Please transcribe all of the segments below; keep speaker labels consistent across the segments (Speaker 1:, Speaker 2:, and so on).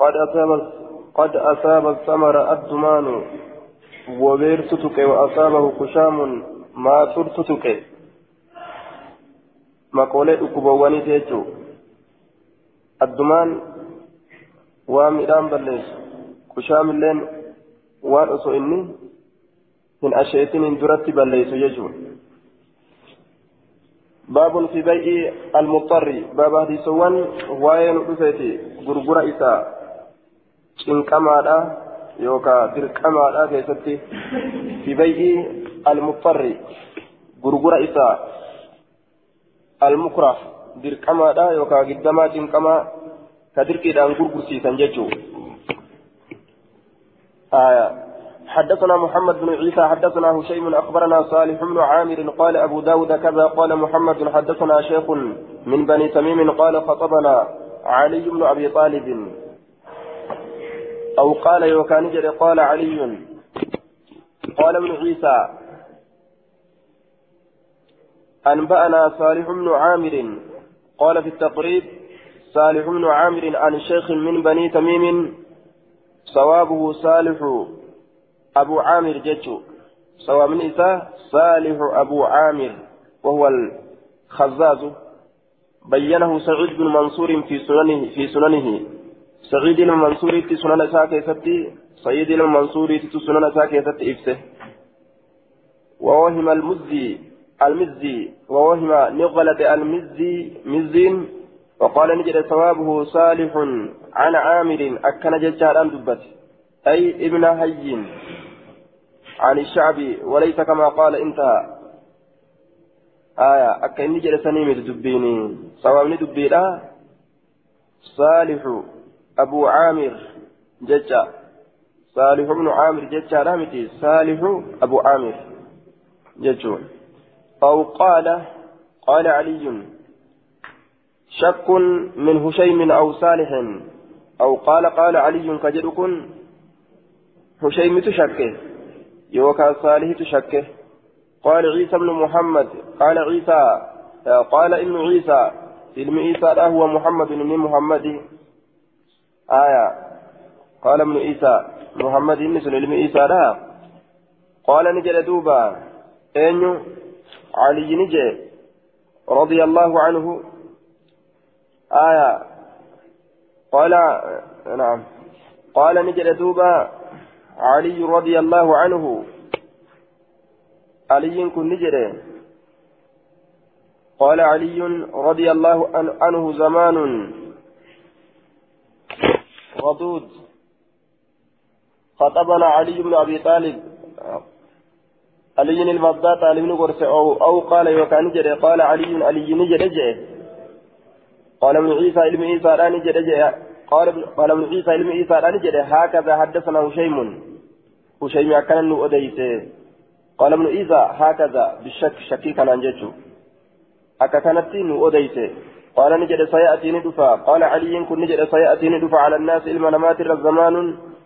Speaker 1: قد أصاب قد أصاب الثمر الدمان وبيرتتك وأصابه كشام ما ترتتك مقولة أكبواني تيجو. الدمان وامدان بلس كشام اللين وان أسو إني من أشيتين إن درت بلس يجو. باب في بيع المضطر. باب هذه سوان وين رفيتي غرغرة إساء. Cinqamaadha yookaan dirqamaadha keessatti fi bay'ii almuxarri gurgura isaa almukrah dirqamaadha yookaan giddamaa cinqamaa ka dirqiidhaan gurgursiisan jechuudha. حدثنا محمد بن عيسى حدثنا هشيم أخبرنا صالح بن عامر قال أبو داود كذا قال محمد حدثنا شيخ من بني تميم قال خطبنا علي بن أبي طالب أو قال يوكان جري قال علي. قال ابن عيسى أنبأنا صالح بن عامر. قال في التقريب صالح بن عامر عن شيخ من بني تميم صوابه صالح أبو عامر جتشو صواب من إساء صالح أبو عامر وهو الخزاز. بينه سعيد بن منصور في سننه في سننه. سعيد المنصوري في سنن ساكي ستي سيد المنصوري في سنن ساكي ستي إفسه. ووهم المزي المزي ووهم نغلة المزي مزين وقال نجد ثوابه صالح عن عامر أكن ججال دبت. أي ابن هي عن الشعب وليس كما قال انتهى آية أكن نجد سنيم دبيني. ثواب ندبي صالح أبو عامر ججا. صالح بن عامر ججا رامتي صالح أبو عامر ججون أو قال قال علي شك من هشيم أو صالح. أو قال قال علي كجدكن هشيم تشكه. يوكا صالح تشكه. قال عيسى بن محمد قال عيسى قال ابن عيسى علم عيسى هو محمد بن محمد. آية. قال ابن عيسى محمد بن سليم عيسى لا قال نجل دوبا. أين علي نجي رضي الله عنه. آية. قال نعم. قال نجل دوبا علي رضي الله عنه. علي كن نجري قال علي رضي الله عنه زمان. ردود خطبنا علي بن أبي طالب. علي المبدا طالب نقرس أو أو قال يوكان جري. قال علي علي نجد جي قال ابن عيسى علم عيسى لا نجد جي قال قال ابن عيسى علم عيسى لا نجد هكذا حدثنا هشيم. هشيم كان نؤديس قال ابن عيسى هكذا. بالشك شكي كان انجتو أكا كانت نؤديس قال نجد سيأتي ندفا قال علي كن نجد سيأتي ندفا على الناس إلما نمات الزمان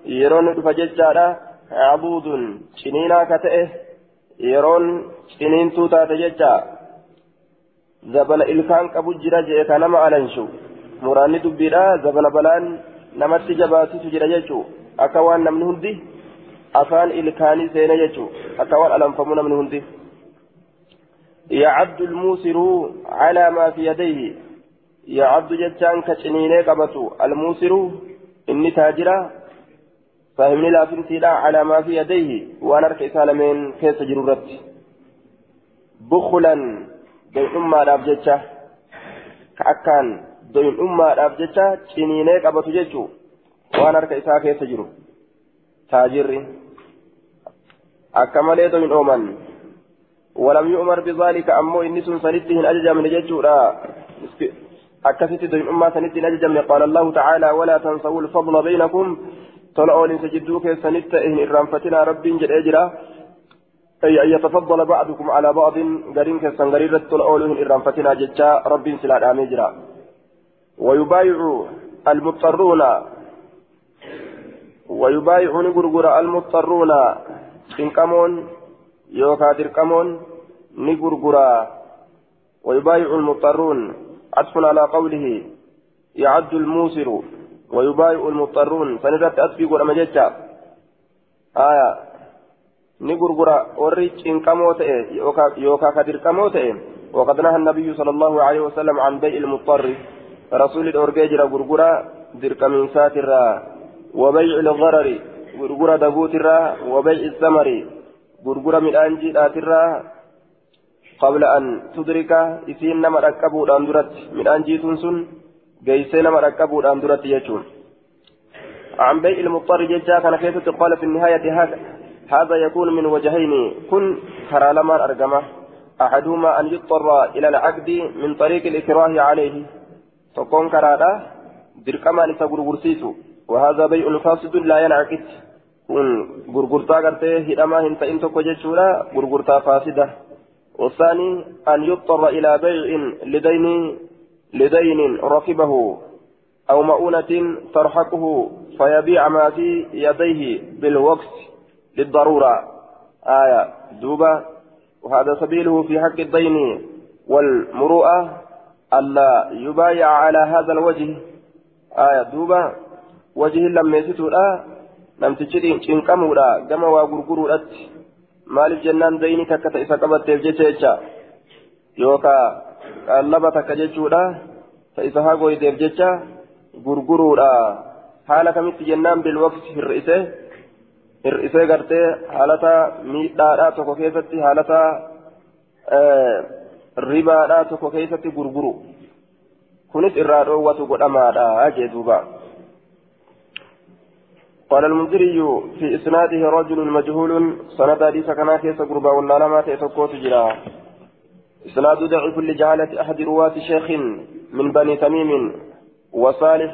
Speaker 1: يرون ندفا ججارا عبود. شنينا كتئه. يرون شنين توتا تججا. زبل إلكان كبو جرا جئ كنما ألنشو. مراني دبيرا. زبل بلان نمت جباتي تجرا جيشو أكوان نمن هندي. أفان إلكاني سينا جيشو أكوان ألنفمون من هندي. يعد الموسر على ما في يديه. يعد جتان كشنيني قبطو. الموسر إني تاجرا. فهمني لا فنتيلا على ما في يديه. وأنا أرك إسالمين كيس جرورت. بخلا دوين أمة رابجتشا كأكان دوين أمة رابجتشا شنيني قبطو جتشو. وأنا أرك إسا كيس جرو. تاجري أكمل دوين أومن. ولم يؤمر بذلك. أمو إني سنسنته أججا من جتشو أكثت أمة سنت أججم قال الله تعالى ولا تنسوا الفضل بينكم. طلعوا لسجدوك سنت إن إرانفتنا رب جل أجرا. أي أن يتفضل بعضكم على بعض. قرين كالسنغريرة طلعوا لهم إرانفتنا ججا رب سلا آمجرا ويبايع المضطرون. ويبايع نغرغر المضطرون. إنكمون يوكا دركمون نغرغرا ويبايع المضطرون. عطف على قوله يعد الموسر ويبايع المضطرون. سندت أسفي قول أمجيتشا آية. نغرغرا وري چنقمو تئ يوكا يوكا كدرقمو تئ وقد نهى النبي صلى الله عليه وسلم عن بيع المضطر. رسول الأورجيجر غرغرا درقمين ساترا وبيع الغرر غرغرا دبوترا وبيع الثمر غرغرا من أنجي آترا قبل أن تدرك إسين نما ركبوا الأندرت من أنجي تنسن جيسي نما ركبوا الأندرت يجون عن بيع المضطر ججا كان كيف قال في النهاية هذا هذا يكون من وجهين كن ترى لما أرجمه أحدهما أن يضطر إلى العقد من طريق الإكراه عليه تكون كرادا دركما نسبر ورسيسو وهذا بيع فاسد لا ينعقد كن غرغرتا غرتي هدما هنت انت كوجچولا غرغرتا فاسده والثاني أن يضطر إلى بيع لدين لدين ركبه أو مؤونة ترحقه فيبيع ما في يديه بالوقت للضرورة. آية دوبة. وهذا سبيله في حق الدين والمروءة ألا يبايع على هذا الوجه. آية دوبة. وجه لم لا. لم تجري إنكموا لا. كما وغرغروا لت maaliif jennaan dayni takka ta isa qabatteef jecha jecha yookaa qaallaba takka jechuudha ta isa hagoyteef jecha gurguruudha haala kamitti jennaan bilwaqti hir'ise hir'isee gartee haalata miidhaadhaa tokko keessatti haalata ribaadhaa tokko keessatti gurguru kunis irraa dhoowwatu godhamaadha jee duuba قال المنذري في إسناده رجل مجهول سند حديث كان كيس قربا ولا لما تأتوكو تجرا إسناد ضعيف لجهالة أحد رواة شيخ من بني تميم وصالح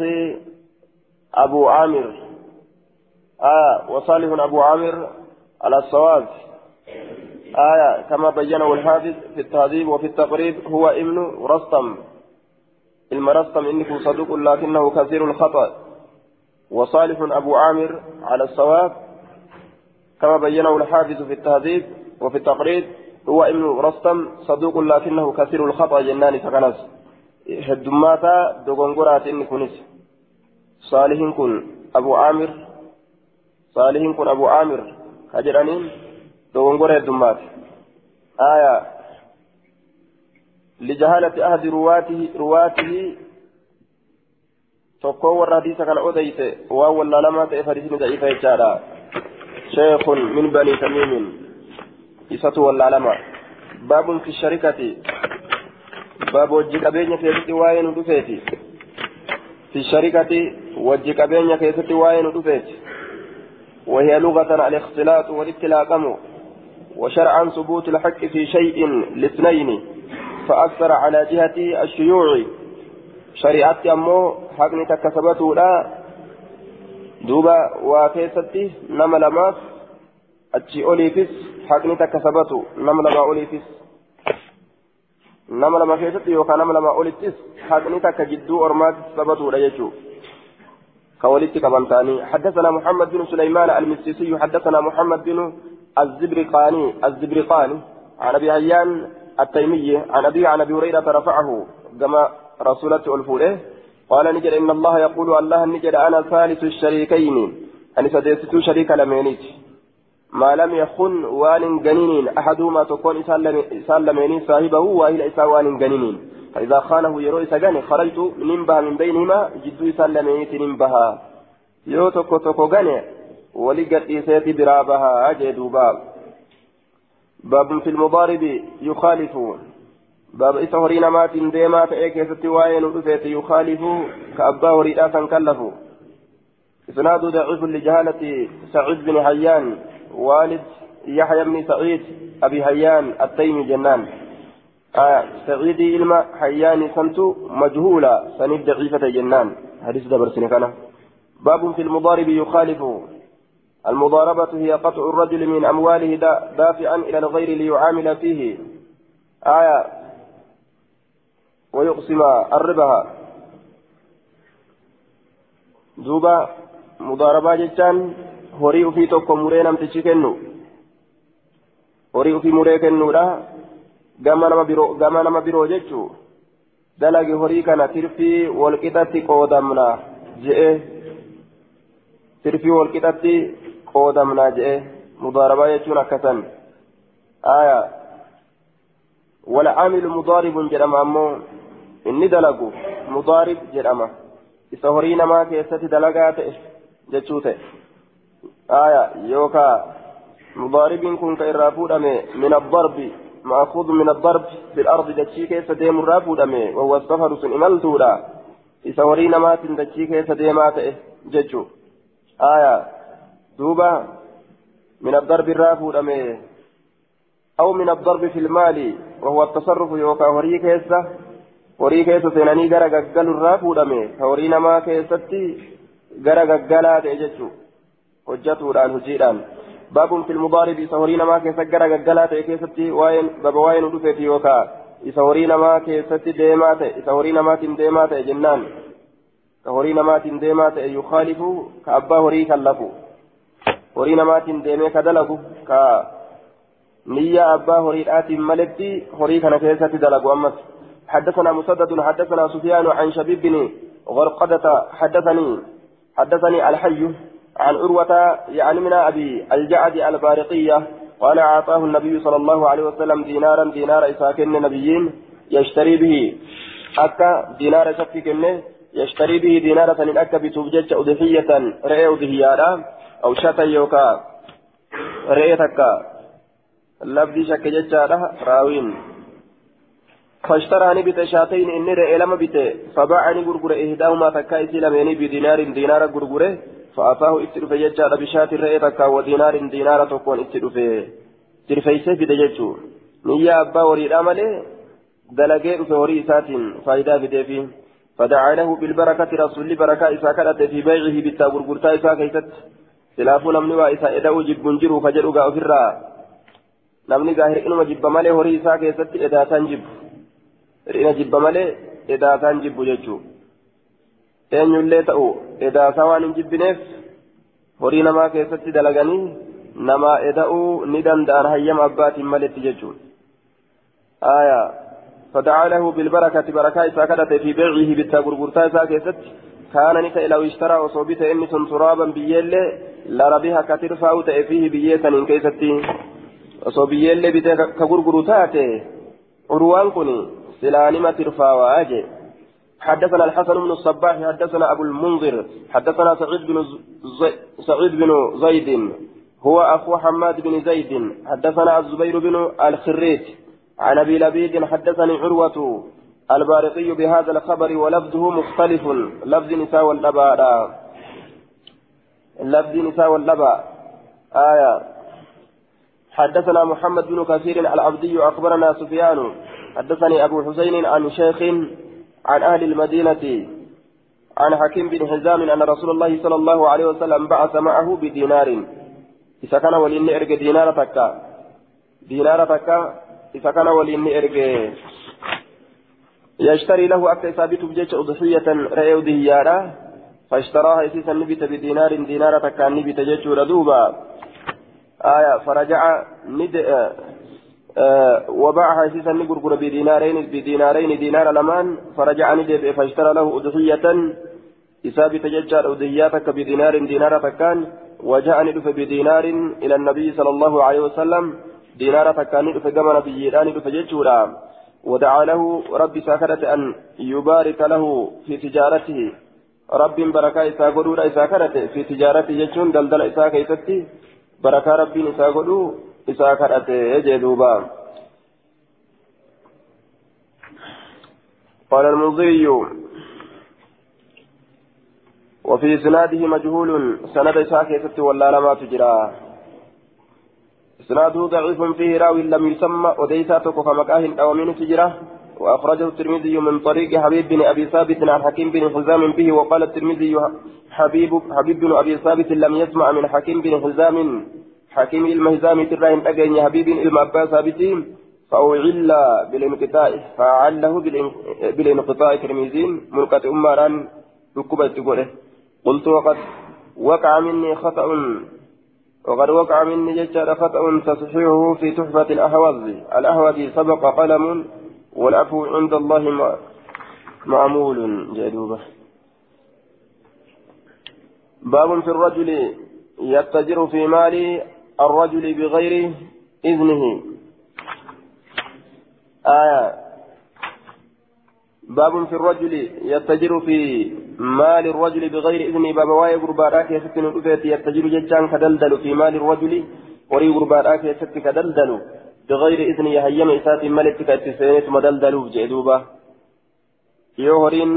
Speaker 1: أبو عامر. آه وصالح أبو عامر على الصواب. آية كما بينه الحافظ في التهذيب وفي التقريب هو ابن رستم. المرستم إنه صدوق لكنه كثير الخطأ. وصالح أبو عامر على الصواب كما بينه الحافظ في التهذيب وفي التقريب هو ابن رستم صدوق لكنه كثير الخطأ جنان فكنس هدماتا دوغنغورات إن كنس صالح كن أبو عامر صالح كن أبو عامر. هجرانين دوغنغور هدمات. آية. لجهالة أحد رواته رواته tokko warra hadiisa kana odeyse waan wallaalamaa ta'eef hadiisni da'iifa jechaadha sheekun min banii tamiimin isatu wallaalama baabun fi sharikati baaba wajji qabeenya keessatti waa'ee nu dhufeeti fi sharikati wajji qabeenya keessatti waa'ee nu dhufeeti وهي لغة الاختلاط والاتلاقم وشرعا ثبوت الحق في شيء لاثنين فأكثر على جهة الشيوع shari'aatti ammoo haqni takka sabatuudha duuba waa keessatti nama lamaaf achi oliifis haqni takka sabatu nama lamaa oliifis nama lama keessatti yookaan nama lamaa olittis haqni takka jidduu ormaatti sabatuudha jechuudha. كولدت كبنتاني حدثنا محمد بن سليمان المسيسي حدثنا محمد بن الزبرقاني الزبرقاني عن ابي هيان التيمي عن ابي عن ابي هريره رفعه كما رسولة الفولة. قال نجد إن الله يقول الله نجد أنا ثالث الشريكين. أن سدست شريك لمينيت. ما لم يخن وان جنين أحدهما تكون سلميني صاحبه وإلى إسوان جنين فإذا خانه يروي سجن خرجت ننبه من بينهما جدو سلمينيت ننبها يو تكو تكو جني ولقت إيسيتي برابها أجد باب باب في المضارب يخالفون. باب إسا هرين مات ديما تأي كيست وين ودفت يخالف كأبا هريدا كلفوا إسناد ضعيف لجهالة سعيد بن حيان والد يحيى بن سعيد أبي حيان التيمي جنان آه سعيد إلما حيان سنتو مجهولة سند ضعيفة جنان حديث دبر سنكنا باب في المضارب يخالف المضاربة هي قطع الرجل من أمواله دافعا إلى الغير ليعامل فيه آية ويقسم الربا دوبا مضاربة جتان horii ufii tokko muree namtichi kennu horii ufii muree kennuudha gama nama biroo gama nama biroo jechuu dalagi horii kana tirfii walqixatti qoodamna je'e tirfii walqixatti qoodamnaa je'e mudaarabaa jechuun akkasan aya والعامل مضارب جرم أمو إني دلقو مضارب جرم إذا هرينا ما كيست دلقات جتشوته آية يوكا مضارب كن كإرافود من الضرب مأخوذ من الضرب في الأرض دتشي كيس ديم الرافود وهو السفر سن إمالتورا إذا هرينا ما تندتشي كيس ديمات جتشو آية دوبا من الضرب الرافود أو من الضرب في المال وهو التصرف يوكا هوري كيسة هوري كيسة سيناني غرا غغل الرافود هوري نما كيستي غرا غغلا تيجتشو hojjatuudhaan hojiidhaan baabun fil mudaarib isa horii namaa keessa gara gaggalaa ta'e keessatti waa'een baba waa'een dhufeeti yookaa isa horii namaa keessatti deemaa ta'e isa horii namaatiin deemaa ta'e jennaan ka horii namaatiin deemaa ta'e yukaalifu ka abbaa horii kallafu horii namaatiin deemee ka dalagu ka niyya abbaa horiidhaatiin maletti حدثنا مسدد حدثنا سفيان عن شبيب بن غرقدة حدثني حدثني الحي عن عروة يعني من أبي الجعد البارقية قال أعطاه النبي صلى الله عليه وسلم دينارا دينار إساكن نبيين يشتري به. أكا دينار شككن يشتري به دينارة أكا بتوجج أضحية رأي أضحيارا أو شتا يوكا رأي تكا. لفظي شك ججارة راوين. فاشتراني بتشاتين إني رأي لما بت فباعني غرغر إهداهما تكا إسلاميني بدينار دينار غرغره فأتاه اتلف يجار بشات الرئيتك ودينار دينار تكون اتلف ترفيسه في دجاجو نيا أبا وريد أمله دلقي أفوري سات فايدة بديفي فدعا له بالبركة رسول بركة إسا كانت في بيعه بالتابور قرطا إسا كيست. سلاف نمني وإسا إدعو جب منجر فجروا غافرا نمني غاهر إنما جب مالي هوري إسا كيست إدا تنجب. رئنا جب مالي إدا تنجب ججو eenyullee ta'u edaasaa waan hin jibbineef horii namaa keessatti dalaganii namaa eda'uu ni danda'an hayyama abbaatiin maletti jechuun aayaa فدعا له بالبركة بركة إسا كدت في بيعه بالتا غرغرتا إسا كيست كان نتا لو اشترى وصوبت إني ترابا بيال لربها كترفع فيه بيتا إن كيستي وصوبيال بتا كغرغرتا عروان كني سلانما ترفع واجه حدثنا الحسن بن الصباح حدثنا أبو المنذر حدثنا سعيد بن سعيد بن زيد هو أخو حماد بن زيد. حدثنا الزبير بن الخريت عن أبي لبيد حدثني عروة البارقي بهذا الخبر ولفظه مختلف لفظ نساء والنبا لفظ نساء والنبا آية. حدثنا محمد بن كثير العبدي أخبرنا سفيان حدثني أبو حسين عن شيخ عن أهل المدينة عن حكيم بن حزام أن رسول الله صلى الله عليه وسلم بعث معه بدينار. إذا كان ولين إرق دينار تكا. دينار تكا. إذا كان ولين إرق يشتري له أكثر ثابت بجيش أضحية رأي ديارة فاشتراها إسيسا نبت بدينار. دينار تكا نبت جيش ردوبا. آية فرجع ند وباعها أسيسا نقرقر بدينارين بدينارين دينار لمان فرجع ندب فاشترى له أضحية إسابة ججار أضحياتك بدينار دينار تكان وجاء ندف بدينار إلى النبي صلى الله عليه وسلم دينار تكان ندف كما نبيان ندف ججورا. ودعا له رب ساكرة أن يبارك له في تجارته. رب بركة إسا قدور في تجارته ججون دلدل إسا كيستي. بركة رب إسا قدور isaa kadhate jee duuba. قال المضي وفي إسناده مجهول سند ساكتة ولا لما تجرى إسناده ضعيف فيه راوي لم يسمى وديساتك فمكاه أو من تجرى وأخرجه الترمذي من طريق حبيب بن أبي ثابت عن حكيم بن حزام به وقال الترمذي حبيب حبيب بن أبي ثابت لم يسمع من حكيم بن حزام حكيم المهزام تراين أجن حبيب المعباس ثابتين فأوعل بالانقطاع فعله بالانقطاع ترميزين منقطع أماران ركبة تقوله قلت وقد وقع مني خطأ وقد وقع مني جشر خطأ تصحيحه في تحفة الأهوز الأهوز سبق قلم والعفو عند الله معمول جدوبة. باب في الرجل يتجر في مال الرجل بغير إذنه. آية. باب في الرجل يتجر في مال الرجل بغير إذنه. باب واي غرباراك يستن يتجر ججان كدلدل في مال الرجل. وري غرباراك يست كدلدل بغير إذنه هيم إسات ملتك اتسينت مدلدل جئدوبا يوهرين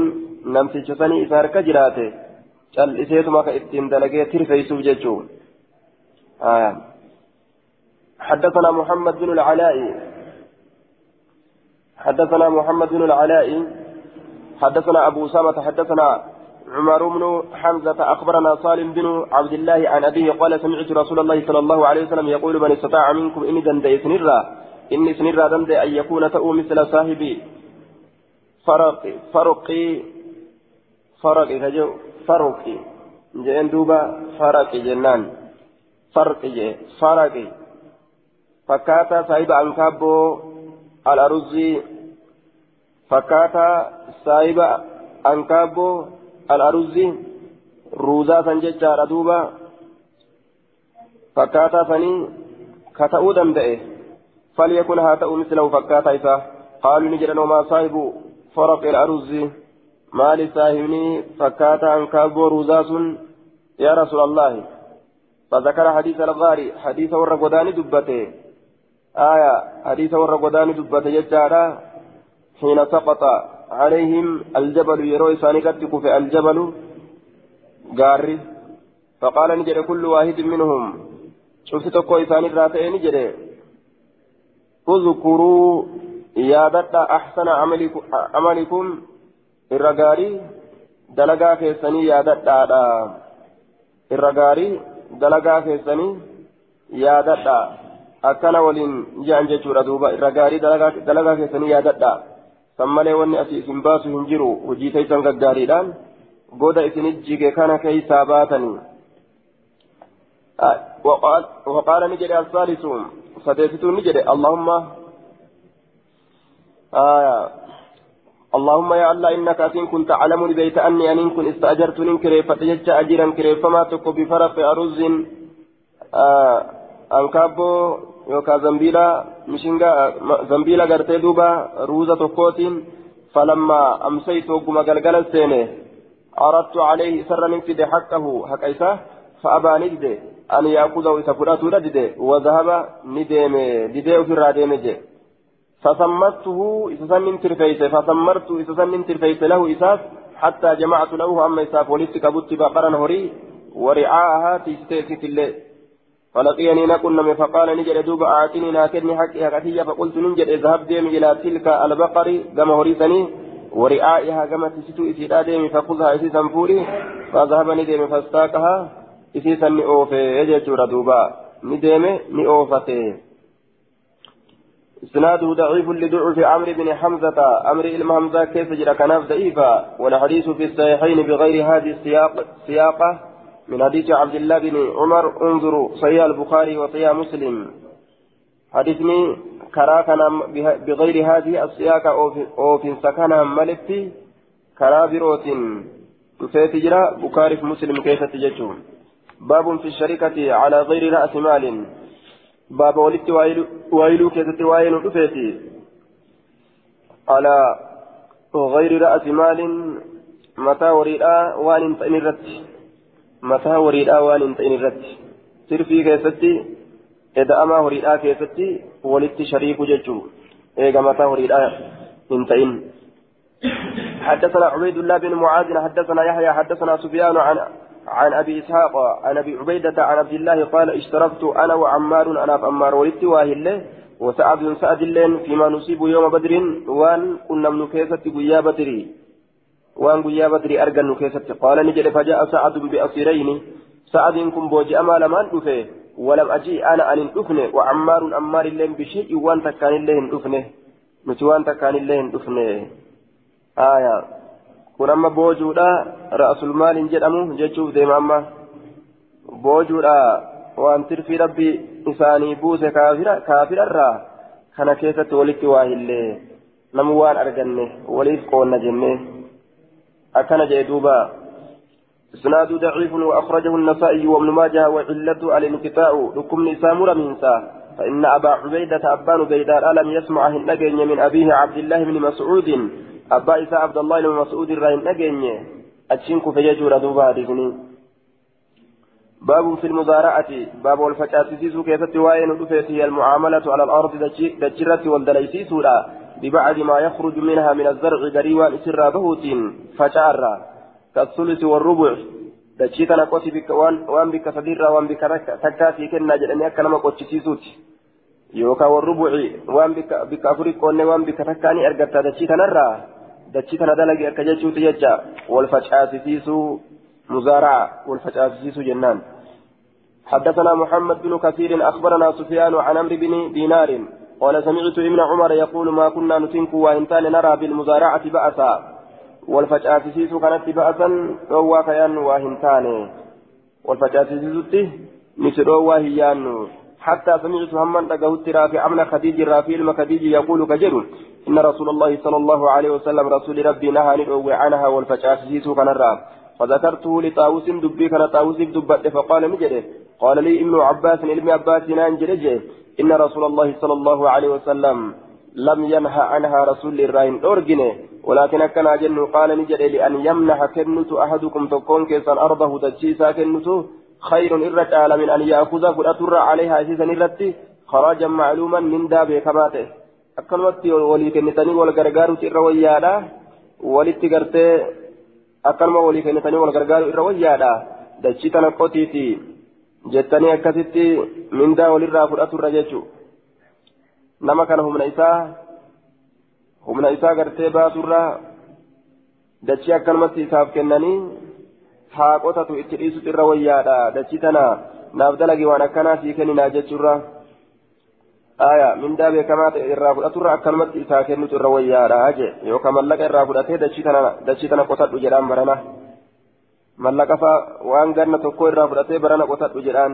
Speaker 1: نمسي شسني إسار كجراته cal'iseetuma ka ittiin dalagee tirfeeysuuf jechuun. حدثنا محمد بن العلاء. حدثنا محمد بن العلاء. حدثنا أبو أسامة حدثنا عمر بن حمزة أخبرنا صالم بن عبد الله عن أبيه قال سمعت رسول الله صلى الله عليه وسلم يقول من استطاع منكم إني دندي سنرا إني سنرا دندي أن يكون تأو مثل صاحبي فرق فرقي فرقي كجو فرقي جئن دوبا فرقي جنان. فرقي فرقي فكاتا صاحب أنكابو الأرزي فكاتا صاحب أنكابو الأرزي روزا سنججار دوبا فكاتا سني كتأو دمدئه فليكن هاتأو مثله فكاتا إسا قالوا نجرن وما صاحب فرق الأرزي maali saahibni fakkaata ankaaboo ruuzaa sun yaa rasuula allahi فذكر حديث الغاري حديث ور غداني دبته آية حديث ور غداني دبته يجارا حين سقط عليهم الجبل يروي سانكتك في الجبل غاري فقال نجد كل واحد منهم. شفت تكو إساني راتئ نجد اذكروا يا أحسن عملكم, عملكم. irra gaarii dalagaa keessanii yaadadhaadha irra gaarii dalagaa keessanii yaadadha akkana waliin je'an jechuudha duuba irra gaarii dalagaa keessanii yaadadha san malee wanni asii isin baasu hin jiru hojii keessan gaggaariidhaan goda isinit jige kana keessaa baatanii وقال نجد الثالث سديستون نجد اللهم آه اللهم يا الله إنك أتين كنت تعلمني بيت أني أن كن استأجرتني كريفة جج أجرا كريفة ما تكو بفرق أرز آه أنكابو يوكا زنبيلا مشينغا زنبيلا غرتي دوبا روزة تكوتين فلما أمسيت وقم قلقل السينة أردت عليه سر من فد حقه حق إيسا فأبى ندي أن يأخذه إذا فرأته ندي وذهب ندي ندي في الرادين ندي فسمرته إسسن ترفيس فسمرت إسسن ترفيس له إساس حتى جمعت له أما إساف ولدت كبت بقرا هري ورعاءها تستيسيت الله فلقيني نكن فقال نجد دوب أعطني ناكدني حقي حقتي فقلت نجد اذهب ديم إلى تلك البقر كما هريسني ورعائها كما تستو إسيدا ديم فخذها إسيسا فوري فذهبني ديم فاستاكها إسيسا نئوفي يجد دوبا نديم نئوفته. إسناده ضعيف لضعف عمرو بن حمزة. أمر إلما حمزة كيف جرى كناف ضعيفا؟ والحديث في الصحيحين بغير هذه السياق سياقة من حديث عبد الله بن عمر انظروا صحيح البخاري وصحيح مسلم. حديثني كرا كان بغير هذه السياقة أو في سكنها ملتي كرا بروت. تفيت جرى بخاري في مسلم كيف تججون باب في الشركة على غير رأس مال. باب ولدت وايلو كيست وايلو دفيتي على غير رأس مال. متى وريدا؟ وان انتين الرت متى وريدا وان انتين الرت سرفي كيستي إذا أما وريدا كيستي ولدت شريك ججو إيجا متى وريدا انتين حدثنا عبيد الله بن معاذ حدثنا يحيى حدثنا سفيان عن عن ابي اسحاق عن ابي عبيده عن عبد الله قال اشتركت أنا وعمار أنا عمار ولدت واهله وسعد سعد اللين فيما نصيب يوم بدر وان كنا من قيا بدري وان قيا بدري ارجن كيسة قال نجد فجاء سعد بأصيرين سعد كن بوجي اما لم انفه ولم أجي أنا ان انفنه وعمار عمار اللين بشيء وان تكان اللين انفنه متوان تكان اللين انفنه آية kun amma boojuudha ra'asulmaaliin jedhamu jechuuf deema amma boojuudha waan tirfii rabbi isaanii buuse kaafirarraa kana keessatti walitti waa hillee namu waan arganne waliif qoonna jenne jedhe duuba إسناد ضعيف وأخرجه النسائي وابن ماجه وعلة الانقطاع. لكم نسامر منسا فإن أبا عبيدة أبان بيدار ألم يسمع النجين من أبيه عبد الله بن مسعود. أبا إساء عبد الله بن مسعود الرهن نجين أتشنك فيجور دوبا دفني باب في المزارعة باب الفتاتيس كيف تواين هي المعاملة على الأرض دجرة والدليسيس ببعد ما يخرج منها من الزرع قريبا إسر بهوت فجارا كالثلث والربع tana qoti waan bikka sadiirraa waan bikka takkaatii kennaa jedhanii akka nama qochisiisuuti yookaan warri bu'ii waan bikka afurii qoonnee waan bikka takkaa ni argatta dachii tanarraa dachii tana dalagi akka jechuuti jecha wal facaasisiisuu مزارعة والفجأة جنان حدثنا محمد بن كثير أخبرنا سفيان عن عمرو بن دينار قال سمعت ابن عمر يقول ما كنا نتنك وإنتان نرى بالمزارعة بأسا والفجأة كانت بأسا روى كيان وهنتان والفجأة مثل وهيان حتى سمعت هما تقهت رافع أمن خديج رافع المخديج يقول كجر إن رسول الله صلى الله عليه وسلم رسول ربي نهى ندعو عنها والفجأة كان الراب فذكرته لطاووس دبي كان طاووس دبت فقال نجده قال لي ابن عباس علم عباس نانجرجه إن رسول الله صلى الله عليه وسلم لم ينهى عنها رسول الراين أورجنه ولكن كان أجن قال نجده لأن يمنح كنت أحدكم تكون كيسا أرضه تجيسا كنت خير إرت من أن يأخذ فأتر عليها أسيسا إرتي خراجا معلوما من دابه كماته. wal gargaaruuti irra wayyaadha walitti gartee akkanuma walii kennitanii wal gargaaru irra wayyaadha dachii tana qotiiti jettanii akkasitti mindaa walirraa fudhaturra jechu nama kana humna isaa humna isaa gartee baasurra dachii akkanumatti isaaf kennanii haa qotatu itti dhiisutu irra wayyaadha dachii tana naaf dalagi waan akkanaa sii kenninaa jechuurra. aya mindaa beekamaa ta'e irraa fudhaturra akkanumatti isaa kennutu irra wayyaadha je yookaan mallaqa irraa fudhatee dachii tana qotadhu jedhaan barana mallaqa faa waan ganna tokko irraa fudhatee barana qotadhu jedhaan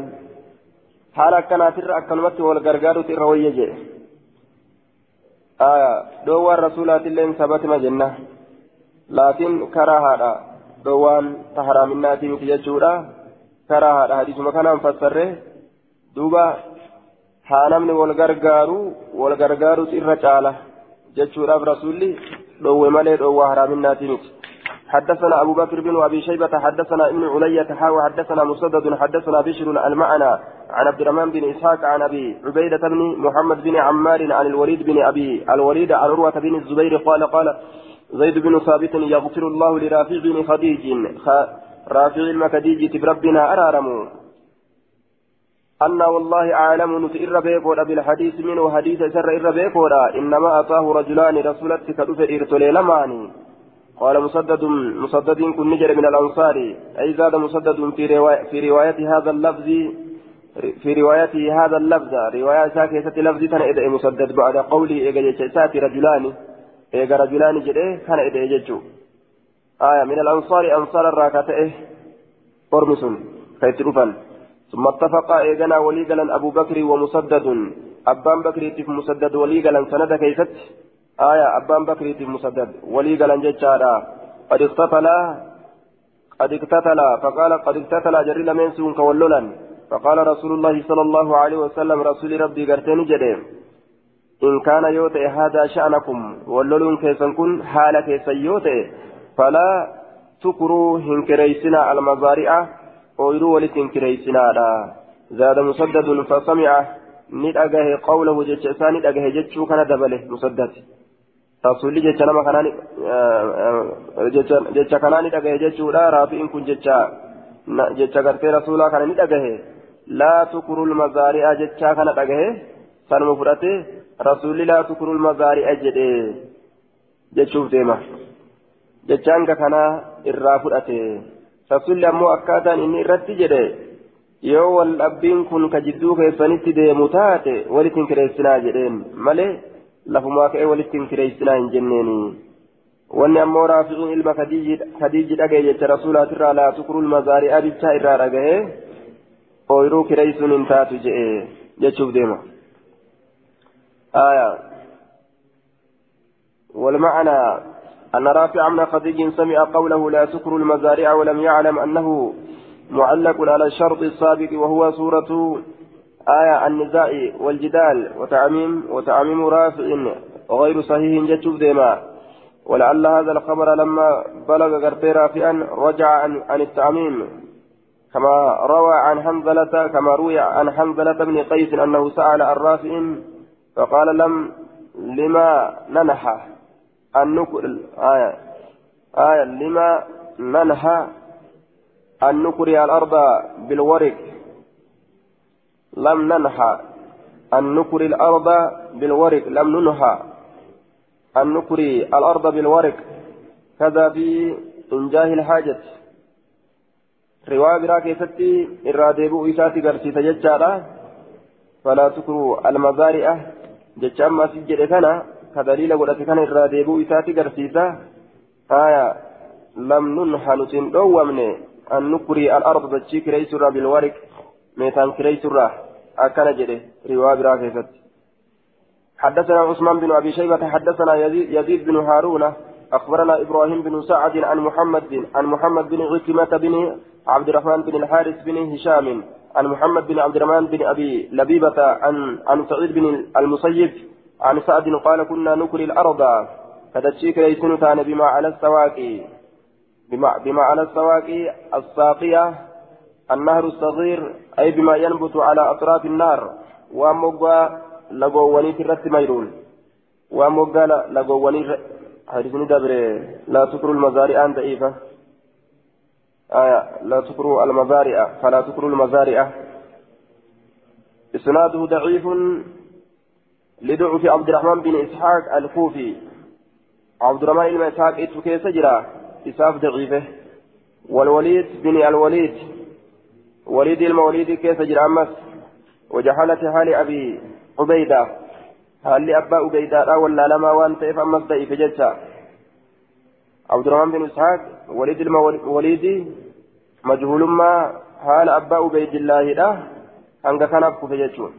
Speaker 1: haala akkanaatirra akkanumatti wal gargaarutu irra wayya je aya dhoowwaan rasuulaatilleen sabatima jenna laakiin karaa haadha dhoowwaan ta haraaminaatii miti jechuudha karaa haadha hadiisuma kanaan fassarre duuba haa namni wal gargaaru wal gargaarutu irra caala jechuudhaaf rasuulli dhoowwe malee dhoowwaa haraaminnaati miti حدثنا أبو بكر بن أبي شيبة حدثنا ابن علية حاوى حدثنا مسدد حدثنا بشر المعنى عن عبد الرحمن بن إسحاق عن أبي عبيدة بن محمد بن عمار عن الوليد بن أبي الوليد عن عروة بن الزبير قال قال زيد بن ثابت يغفر الله لرافع بن خديج رافع المكديج تبربنا أرارموا أن والله أعلم نتئر بيكودا بالحديث منه حديث سر إر بيكودا إنما أتاه رجلان رسولت كدف إرتلي لماني قال مسدد مسدد كن نجر من الأنصار. أي زاد مسدد في رواية, في رواية هذا اللفظ في روايته هذا اللفظ. رواية ساكية لفظ تنا مسدد. بعد قوله إيجا ساتي رجلان. إيجا رجلان جده كان إذا يججو آية من الأنصار. أنصار الراكته أرمسون فيتروفان ثم اتفقا إيغانا وليغلا أبو بكر ومسدد. أبان بكر مسدد وليغلا سند كيست. آية أبان بكر تف مسدد. وليغلا جتشارا قد اقتتلا قد اقتتلا. فقال قد اقتتلا جري لمن سون كولولا فقال رسول الله صلى الله عليه وسلم رسول ربي قرتني جدي إن كان يوتي هذا شأنكم ولولون كيسن كن حال كيسن يوتي فلا تكروا هنكريسنا المزارع ooyiruu walitti hin kireeysinaadha zaada musaddadun fasamica ni dhagahe qawlahu jecha isaa ni rasuulli jecha nama kanaa jecha kanaa ni dhagahe jechuudha raafi'in kun jecha jecha gartee rasuulaa kana ni dhagahe laa tukurul mazaari'a jechaa kana dhagahe sanuma fudhate rasuulli laa tukurul mazaari'a jedhe jechuuf deema jechaan kanaa irraa fudhate rasuulli ammoo akkaataan inni irratti jedhe yoo wal dhabbiin kun ka jidduu keessanitti deemu taate walitti hin kireessinaa jedheen malee walitti hin kireessinaa hin jenneeni wanni ammoo raafi'iin ilma kadiiji dhagaye jecha rasuulaatirraa laa tukurul mazaari'aa bichaa irraa dhagaye ooyiruu kireessuun hin taatu jedhe jechuuf deema آية والمعنى أن رافع بن خديج سمع قوله لا تكر المزارع ولم يعلم أنه معلق على الشرط السابق وهو سورة آية النزاع والجدال وتعميم وتعميم رافع غير صحيح جتشوف ديما ولعل هذا الخبر لما بلغ غرتي رافعا رجع عن, عن التعميم. كما روى عن حنظلة كما روي عن حنظلة بن قيس أنه سأل عن رافع فقال لم لما ننحى أن نكر آية آية لما أن نكري الأرض بالورق. لم ننهى أن نكري الأرض بالورق لم ننهى أن نكري الأرض بالورق. كذا بإنجاه الحاجة. رواية براكي ستي إراديبو إساتي قرسي تججارا فلا تكروا المزارع ججام سجد كان كدليل قلت كان إراديبو إساتي قرسيسا آية لم ننهى نتن دوامني أن نكري الأرض تجيك ريسرا بالورق ميتان كريسرا أكان جده رواية براكي ستي حدثنا عثمان بن ابي شيبه حدثنا يزيد, بن هارون اخبرنا إبراهيم بن سعد عن محمد بن عن محمد بن عكرمه بن عبد الرحمن بن الحارث بن هشام عن محمد بن عبد الرحمن بن ابي لبيبه عن عن سعيد بن المسيب عن سعد قال كنا نكري الأرض فتشيك ليسن بما على السواقي بما, بما على السواقي الساقيه النهر الصغير أي بما ينبت على أطراف النار ومقوى lagoowwaniit irratti mayruun waan moggaa lagoowwanii hadisni dabre laa tukru lmazaari'aan da'iifa آية لا تكروا المزارع فلا تكروا المزارع. إسناده ضعيف لضعف عبد الرحمن بن إسحاق الكوفي. عبد الرحمن بن إسحاق إتوكي سجرا إساف ضعيفه. والوليد بن الوليد. وليد الموليد كيس جرا أمس؟ وجحالة حال أبي عبيدة. هل أبا عبيدة ولا لما وأن تيف أمس ضعيف جتا عبد الرحمن بن إسحاق وليد الموليد مجهول ما حال أبا عبيد الله ده أنك كان أبكو في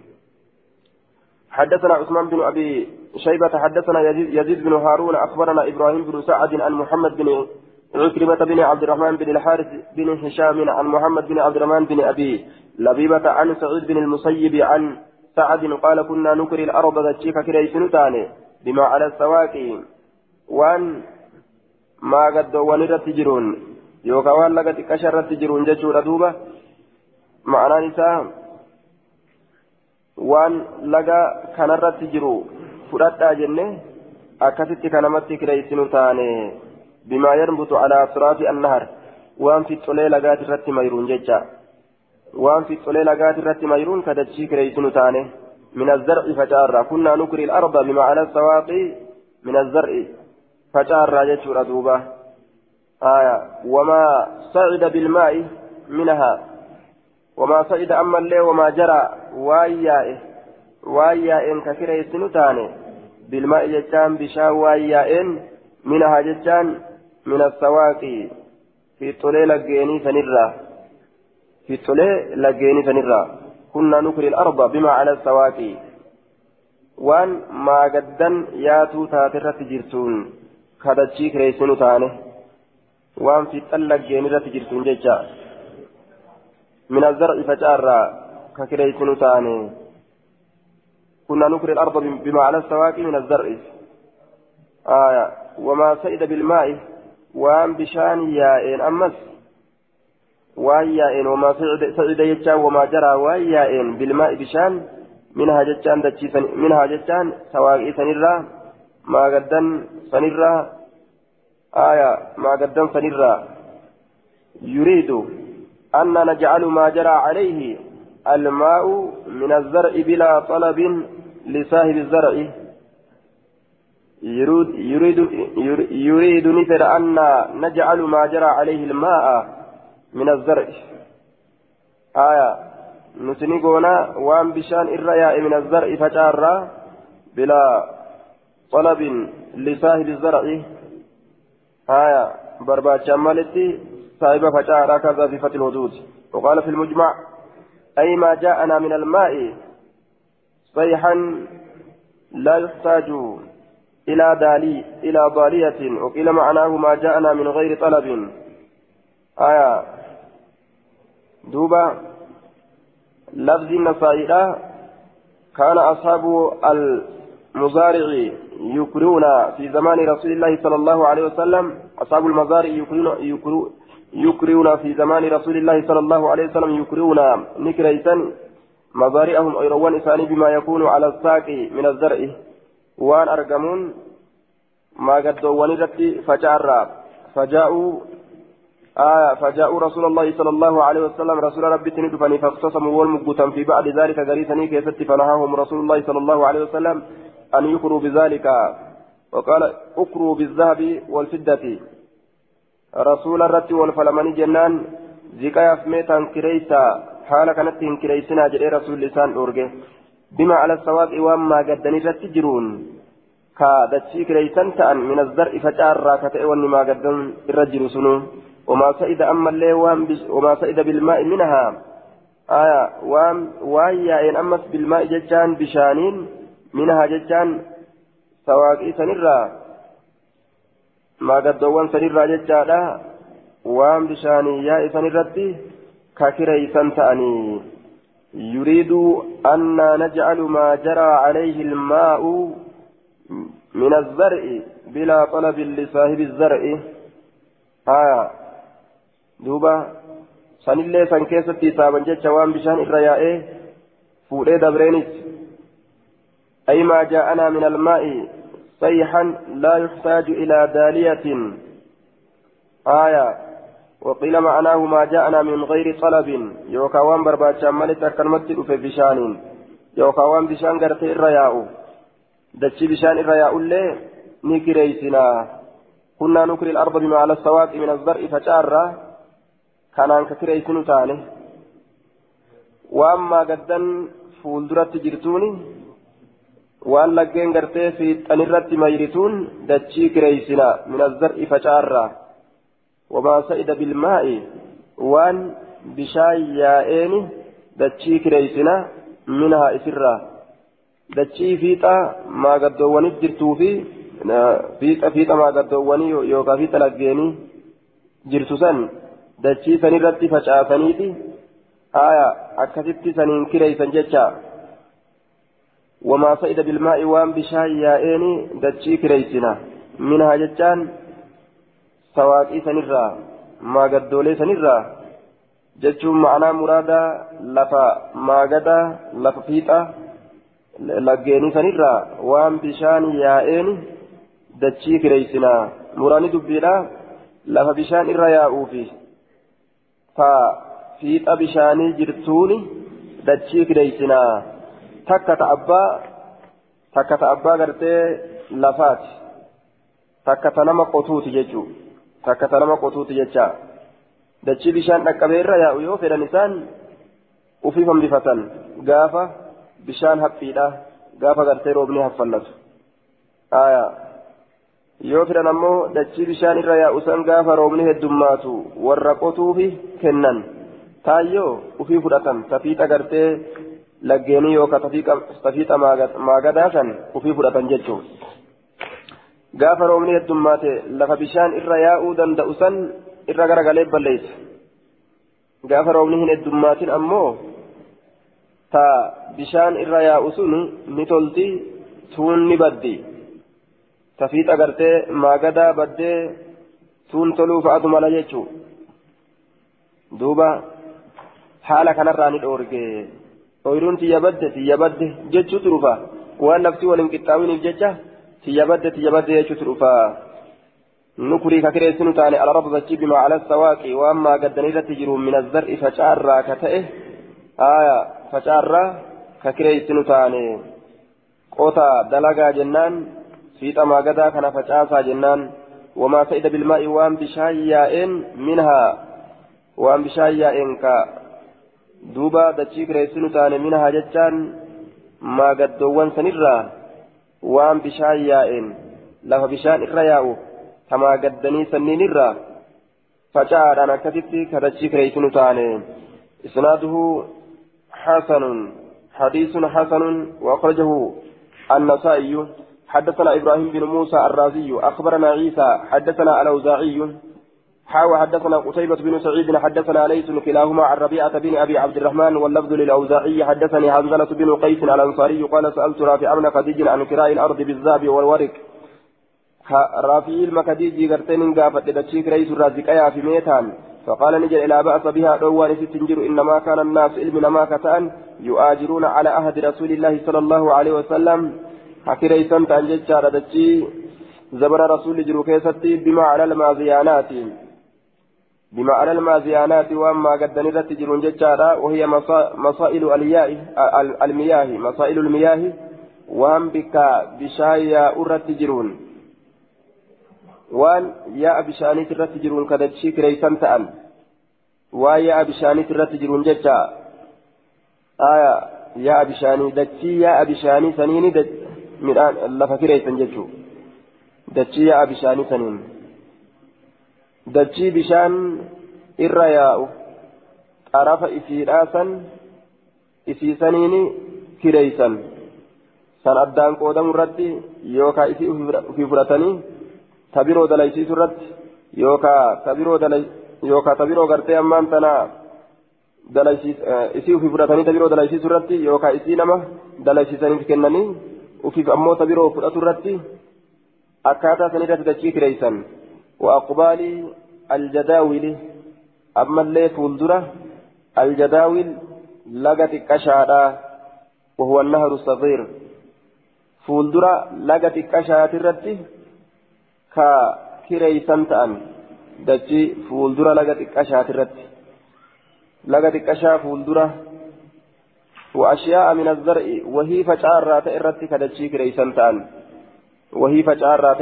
Speaker 1: حدثنا عثمان بن أبي شيبة حدثنا يزيد بن هارون أخبرنا إبراهيم بن سعد عن محمد بن عكرمة بن عبد الرحمن بن الحارث بن هشام عن محمد بن عبد الرحمن بن أبي لبيبة عن سعيد بن المسيب عن سعد قال كنا نكري الأرض تشيك كريسن تاني بما على السواقي وان ما قد ونرت تجرون يوكا وان لقد كشرت تجرون ججور دوبة. معنى نساء وان لقى كنرت تجرو فرات جنة أكثت كنمت كريسن تاني بما ينبت على أطراف النهر وان في الطليل لقات رت ميرون ججا. waan fixolee lagaati irratti mayruun kadachii kireeysinu taane من الزرع فجارة. كنا نكري الأرض بمعنى السواقي من الزرع فجارة يجور دوبة آية. وما صعد بالماء منها. وما صعد أما الليل وما جرى. وايائه وايائن ككري سنتاني بالماء جتان بشا وايائن منها جتان من السواقي في طليل الجيني فنرى. في التولي لجيني فنرى. كنا نكري الأرض بما على السواقي وان ما قدن ياتو تاترة تجرتون. كدتشي كريسنو تاني. وان في تلق جيني تجرتون جيجا. من الزرع فجارة. ككريسنو تاني. كنا نكري الأرض بما على السواقي من الزرع. آية. وما سئد بالماء. وان بشان يائن أمس وايائن وما سعد يجان وما جرى وايائن بالماء بشان منها جتان دتشيسن منها جتان سواقي سنرا ما قدن سنرا آية ما قدن سنرا يريد أن نجعل ما جرى عليه الماء من الزرع بلا طلب لصاحب الزرع يريد يريد نفر أن نجعل ما جرى عليه الماء من الزرع. آية. نتني قونا وان بشان الرياء من الزرع فجارة بلا طلب لصاحب الزرع. آية. برباد شمالتي صاحب فجارة كذا في فتح الحدود وقال في المجمع أي ما جاءنا من الماء صيحا لا يحتاج إلى دالي إلى ضالية وقيل معناه ما جاءنا من غير طلب. آية. دوبا لفظ النصائر كان أصحاب المزارع يكرون في زمان رسول الله صلى الله عليه وسلم. أصحاب المزارع يكرون يكرون في زمان رسول الله صلى الله عليه وسلم. يكرون نكريسا مزارعهم أيروان إساني بما يكون على الساق من الزرع. وان أرقمون ما قدوا ونرتي فجأر فجاءوا رسول الله صلى الله عليه وسلم رسول ربي تندفني فاختصموا والمقتا في بعد ذلك قريسني كيست فنهاهم رسول الله صلى الله عليه وسلم أن يكروا بذلك وقال اكروا بالذهب والفدة رسول الرت والفلمني جنان زكايا فميتا كريسا حال كانت كريسنا جري رسول لسان أورجه بما على السواق وما قدني رتجرون كادتشي كريسان تأن من الزرع فجار راكتئ وانما قدن الرجل سنو. وما سئد أما اللي وما سئد بالماء منها. آية وام وهي إن أمس بالماء ججان بشانين منها ججان سواقي سنرا ما قدوان سنرا ججالا. وام بشاني يا سنرتي ككريسان تأني. يريد أن نجعل ما جرى عليه الماء من الزرع بلا طلب لصاحب الزرع. آية دوبا sanillee san keessatti hisaaban jecha waan bishaan irra yaa'ee fuudhee dabreenis أي ما جاءنا من الماء صيحا لا يحتاج إلى دالية. آية. وقيل معناه ما جاءنا من غير طلب. يوكاوان برباتشان ملت أكلمت في بشان يوكاوان بشان قرت الرياء. دتشي بشان الرياء اللي نكريسنا. كنا نكري الأرض بما على السواق من الزرع فجارة. كان ككريسن تاني. وأما قدن فولدرت جرتوني. waan laggeen gartee fiixanirratti mayrituun dachii kireeysina min azzar'i facaarraa wamaa sa'ida bilmaa'i waan bishaan yaa'eeni dachii kireeysina minhaa isirraa dachii fiixa maagaddoowwanit jirtuu fi fiixa fiixa maagaddoowwanii yookaan fiixa laggeenii jirtu san dachii sanirratti facaasaniiti haaya akkasitti saniin kireeysan jecha وما سئد بالماء وان بشاي يائني دتشي كريسنا منها جتان سنرا ما قدولي سنرا جتشون معنا مرادا لفا ما قدا لفا فيتا لقيني سنرا وان بشان يائني دتشي كريسنا مراني دبيلا لفا بشان إرا ياؤوفي ففيتا بشاني جرتوني دتشي كريسنا takka ta abbaa takka ta abbaa gartee lafaati. Takka ta nama qotuuti jechuu takka ta nama qotuuti jecha dachii bishaan dhaqqabeerra yaa'u yoo fedhan isaan ufii hambifatan gaafa bishaan haphiidha gaafa gartee roobni haffallatu yoo fedhan ammoo dachii bishaan irra yaa'u san gaafa roobni heddummaatu warra qotuufi kennan taayyoo ufii fudhatan tafiixa gartee laggeenii yookaan tafiixa maagadaa san ufii fudhatan jechuun gaafa roobni heddummaate lafa bishaan irra yaa'uu danda'u san irra garagalee balleessa gaafa roobni hin heddummaatin ammoo ta bishaan irra yaa'u sun ni tolti tuun ni baddi tafiixa gartee maagadaa baddee tuun toluu fa'atu mala jechuu duuba haala kanarraa ni dhoorge. ooyiruun tiyya badde tiyya badde jechuutu dhufa waan lafti waliin qixxaawiniif jecha jechuutu dhufa nukurii ka kireessinu taane ala rabba dachii bimaa ala sawaaqi waan maa gaddan irratti jiru min azzar'i facaarraa ka ta'e aya facaarraa ka kireessinu taane qota dalagaa jennaan fiixa maagadaa kana facaasaa jennaan wamaa sa'ida bilmaa'i waan bishaan yaa'een minhaa waan bishaan yaa'een ka duuba dachii kireessinu taane minaha jechaan maagaddoowwan sanirraa waan bishaan yaa'een lafa bishaan irra yaa'u tamaa gaddanii sanniinirraa faca'aadhaan akkasitti ka dachii kireessinu taane isnaaduhu حسن حديث حسن وأخرجه النسائي حدثنا إبراهيم بن موسى الرازي أخبرنا عيسى حدثنا الأوزاعي حاوى حدثنا قتيبة بن سعيد حدثنا ليس كلاهما عن ربيعة بن أبي عبد الرحمن واللفظ للأوزاعي حدثني حنزلة بن قيس الأنصاري قال سألت رافع بن خديج عن كراء الأرض بالذهب والورق. رافع المكديج قرتين قافت لتشيك رئيس الرازقيا في ميتان. فقال نجل لا بأس بها دوان ستنجر إنما كان الناس علم ما كتأن يؤاجرون على أهد رسول الله صلى الله عليه وسلم. حكريسان تنجد شاردتشي زبر رسول جرو كيستي بما على المازيانات بما على المازيانات وأما قد جرون جتشارا وهي مصائل المياه مصائل المياه وهم بك بشايا أرت جرون waan yaa'a bishaaniit irratti jiruun kadachii kireeysan ta'an waan yaa'a bishaaniit irratti jiruun jecha aya yaa'a bishaanii dachii yaa'a bishaanii saniini midhaan lafa kireeysan jechuu dachii yaa'a bishaanii saniin dachii bishaan irra yaa'u xarafa isiidhaa san isii saniini kireeysan san addaan qoodamu irratti yookaan isii ofii fudhatanii tabiroo dalaysiisu irratti yookaan tabiroo yookaan tabiroo gartee ammaan tana isii ofii fudhatanii tabiroo dalaysiisu irratti yookaan isii nama dalaysiisaniif kennanii ofiif ammoo tabiroo fudhatu irratti akkaataa san irratti dachii kireeysan waaqubaalii aljadaawili ammallee fuuldura aljadaawil laga xiqqashaadhaa وهو النهر الصغير فولدرا لقت الرتي ka kireeysan ta'an dachii fuuldura laga xiqqashaati irratti laga xiqqashaa fuuldura وأشياء من الزرع وهي فجارة إرتي كدتشي كريسان تان وهي فجارة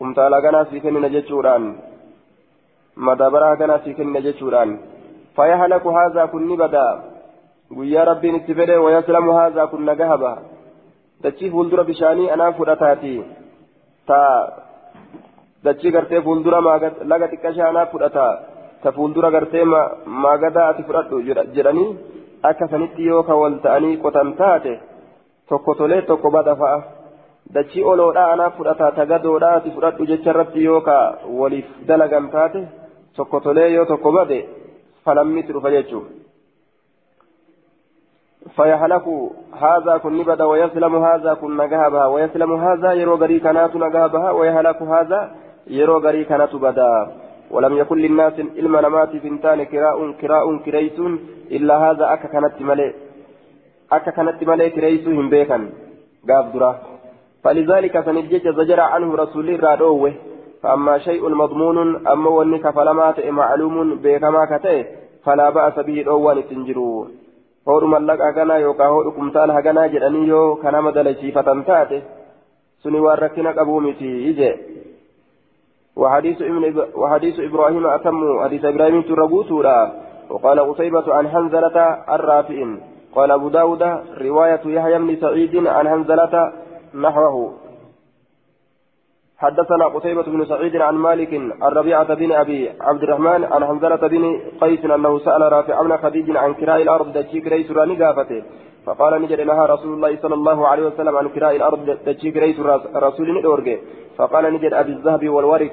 Speaker 1: إرتي كم تعالى غنا سيكن نجتشوران مدبرا غنا سيكن نجتشوران فيهلك هذا كن بدا ويا ربي نتفده ويسلم هذا كن نجهبا دتشي فولدر بشاني أنا فرتاتي ta dachii gartee fuuldura laga xiqqashaanaa fudhata ta fuuldura gartee maagadaa ati fudhadhu jedhanii akka sanitti yoo ka wal ta'anii qotan taate tokko tolee tokko bada fa'a dachii oloodhaa anaa fudhata ta gadoodhaa ati fudhadhu jecha irratti yoo ka waliif dalagan taate tokko tolee yoo tokko bade falammitti dhufa jechuudha. فيهلك هذا كن نبدا ويسلم هذا كن نجابها ويسلم هذا يرو غري كانت نجابها ويهلك هذا يرو غري كانت بدا ولم يكن للناس علم نمات فنتان كراء كراء كريس إلا هذا أكا كانت ملئ أكا كانت ملئ كريس هم بيكا قاب درا فلذلك سنجج زجر عنه رسول الله فأما شيء مضمون أما ونك فلمات معلوم بكما كتئ فلا بأس به hodhu mallaqa haganaa yookaan hodhu kumtaala haganaa jedhanii yoo kanama dalaysiifatan taate suni waan rakkina qabuu miti ije وحديث وحديث إبراهيم أتم حديث إبراهيم تربوتورا وقال قتيبة عن حنزلة الرافع قال أبو داود رواية يحيى بن سعيد عن حنزلة نحوه حدثنا قتيبة بن سعيد عن مالك عن ربيعة بن أبي عبد الرحمن عن حنزلة بن قيس أنه سأل رافع بن خديج عن كراء الأرض دجيك ريس راني فقال نجد لها رسول الله صلى الله عليه وسلم عن كراء الأرض دجيك ريس رسول ندورجي فقال نجد أبي الذهب والورق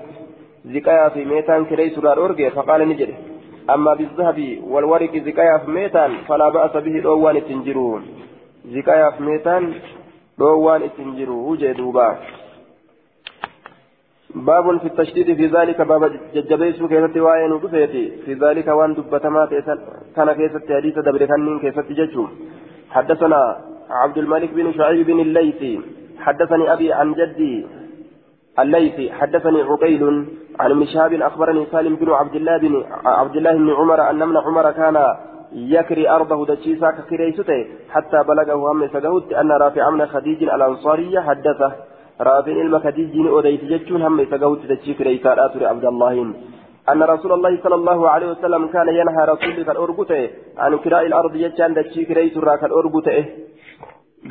Speaker 1: زكايا في ميتان كريس راني فقال نجد أما بالذهب والورق زكايا في ميتان فلا بأس به دوان التنجرون. زكايا في ميتان دوان التنجرون وجه دوبا باب في التشديد في ذلك باب ججبيس كيست وين ودفيتي في ذلك وان دبتما كان كيست حديث دبر كنين كيست حدثنا عبد الملك بن شعيب بن الليثي حدثني أبي عن جدي الليثي حدثني عقيل عن ابن شهاب أخبرني سالم بن عبد الله بن عبد الله بن عمر أن ابن عمر كان يكري أرضه دجيسا ككريسته حتى بلغه هم سجهد أن رافع من خديج الأنصاري حدثه. رافين المكديجين أوديت جتشون هم يتقوت تشيك ريسار آتر عبد الله. أن رسول الله صلى الله عليه وسلم كان ينهى رسولك الأرقوته عن كراء الأرض جتشان تشيك ريسر كالأرقوته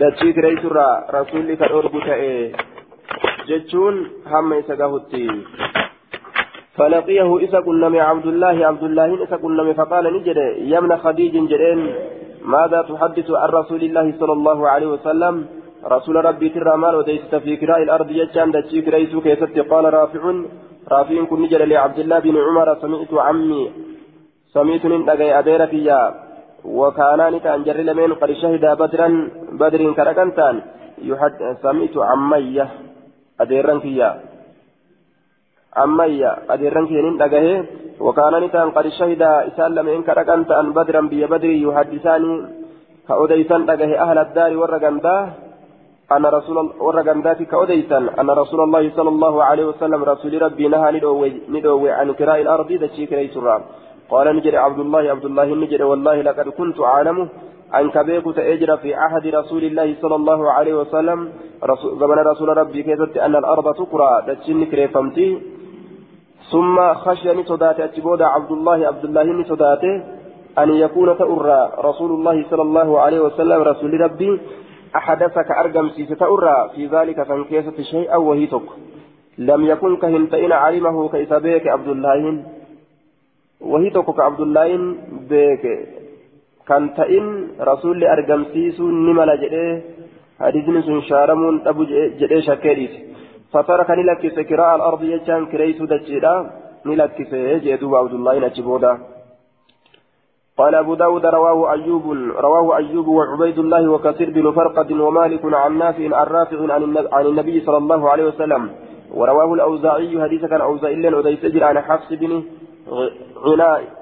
Speaker 1: تشيك ريسر رسولك الأرقوته جتشون هم يتقوت فلقيه قلنا من عبد الله عبد الله إذا قلنا فقال نجد يمن خديج جرين ماذا تحدث عن رسول الله صلى الله عليه وسلم؟ رسول ربي ترى مال وديست في كراء الأرض يجان دتشي كريسو كيست قال رافع رافع كن نجر لعبد الله بن عمر سمعت عمي سمعت نندقي أدير فيا وكانان كان جر لمن قد شهد بدرا بدر كركنتان سمعت عمي أديرا فيا. عمي أديرا فيا نندقي وكانان كان قد شهد إسال لمن كركنتان بدرا بي بدر يحدثاني كأوديسان دقه أهل الدار ورقندا أن رسول ورقنداتي كأوديسان أن رسول الله صلى الله عليه وسلم رسول ربي نهى ندوي ندوي عن كراء الأرض دشي كراء سرام قال نجري عبد الله عبد الله نجري والله لقد كنت أعلم أن كبيك تأجر في عهد رسول الله صلى الله عليه وسلم رسول زمن رسول ربي كيست أن الأرض تقرى دشي كريفمتي ثم خشيني صداتي أتبود عبد الله عبد الله صداتي أن يكون تأرى رسول الله صلى الله عليه وسلم رسول ربي أحدثك أرقم سيس تأرى في ذلك فانكيسة شيئا وهي تك لم يكن كهنتين علمه كيسابيك عبد الله. وهي تك عبد الله بك كان تئن رسول أرقم سيس نمل جئه حديث سن شارمون أبو جئه شكريت فترك نلكس كراء الأرض يجان كريس دجيرا نلكس جئه عبد الله نجبودا. قال أبو داود رواه أيوب رواه أيوب وعبيد الله وكثير بن فرقد ومالك عن نافع عن رافع عن النبي صلى الله عليه وسلم. ورواه الأوزاعي حديث كان أوزاعي لن أديس عن حفص بن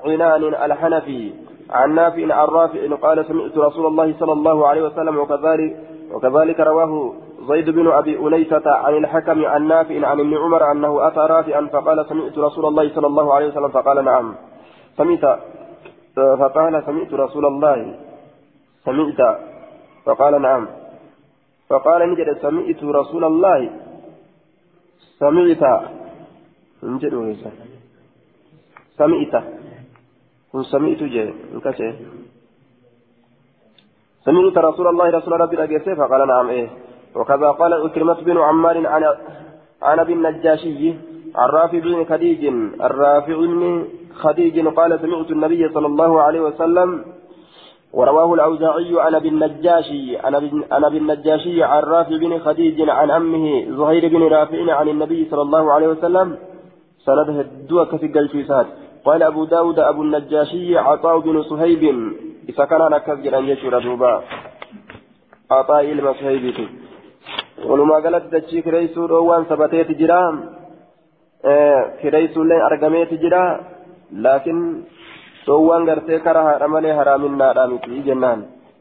Speaker 1: عنان الحنفي. عن نافع عن رافع قال سمعت رسول الله صلى الله عليه وسلم وكذلك وكذلك رواه زيد بن أبي أنيسة عن الحكم عن نافع عن ابن عمر أنه أتى رافعا فقال سمعت رسول الله صلى الله عليه وسلم فقال نعم. سمعت فقال سمعت رسول الله. سمعت فقال نعم. فقال نجد سمعت رسول الله. سمعت. نجد سمعت؟ كن سمعت انكشف سمعت رسول الله رسول ربي فقال نعم إيه. وكذا قال أكرمة بن عمار عن عن أبي النجاشي الرافع بن خديج الرافع بن خديج قال سمعت النبي صلى الله عليه وسلم ورواه الأوزاعي عن أبي النجاشي عن أبي النجاشي عن رافع بن خديج عن أمه زهير بن رافع عن النبي صلى الله عليه وسلم سنده الدوك في الجلسات قال أبو داود أبو النجاشي عطاء بن صهيب. إذا كان نكذب أن يشور دوبا عطاء المصهيب ولما قالت دتشيك ريسو روان سبتيت جرام كريسو لين أرقميت جرام لكن سوان غرتي كره رملي هرامنا رامتي جنان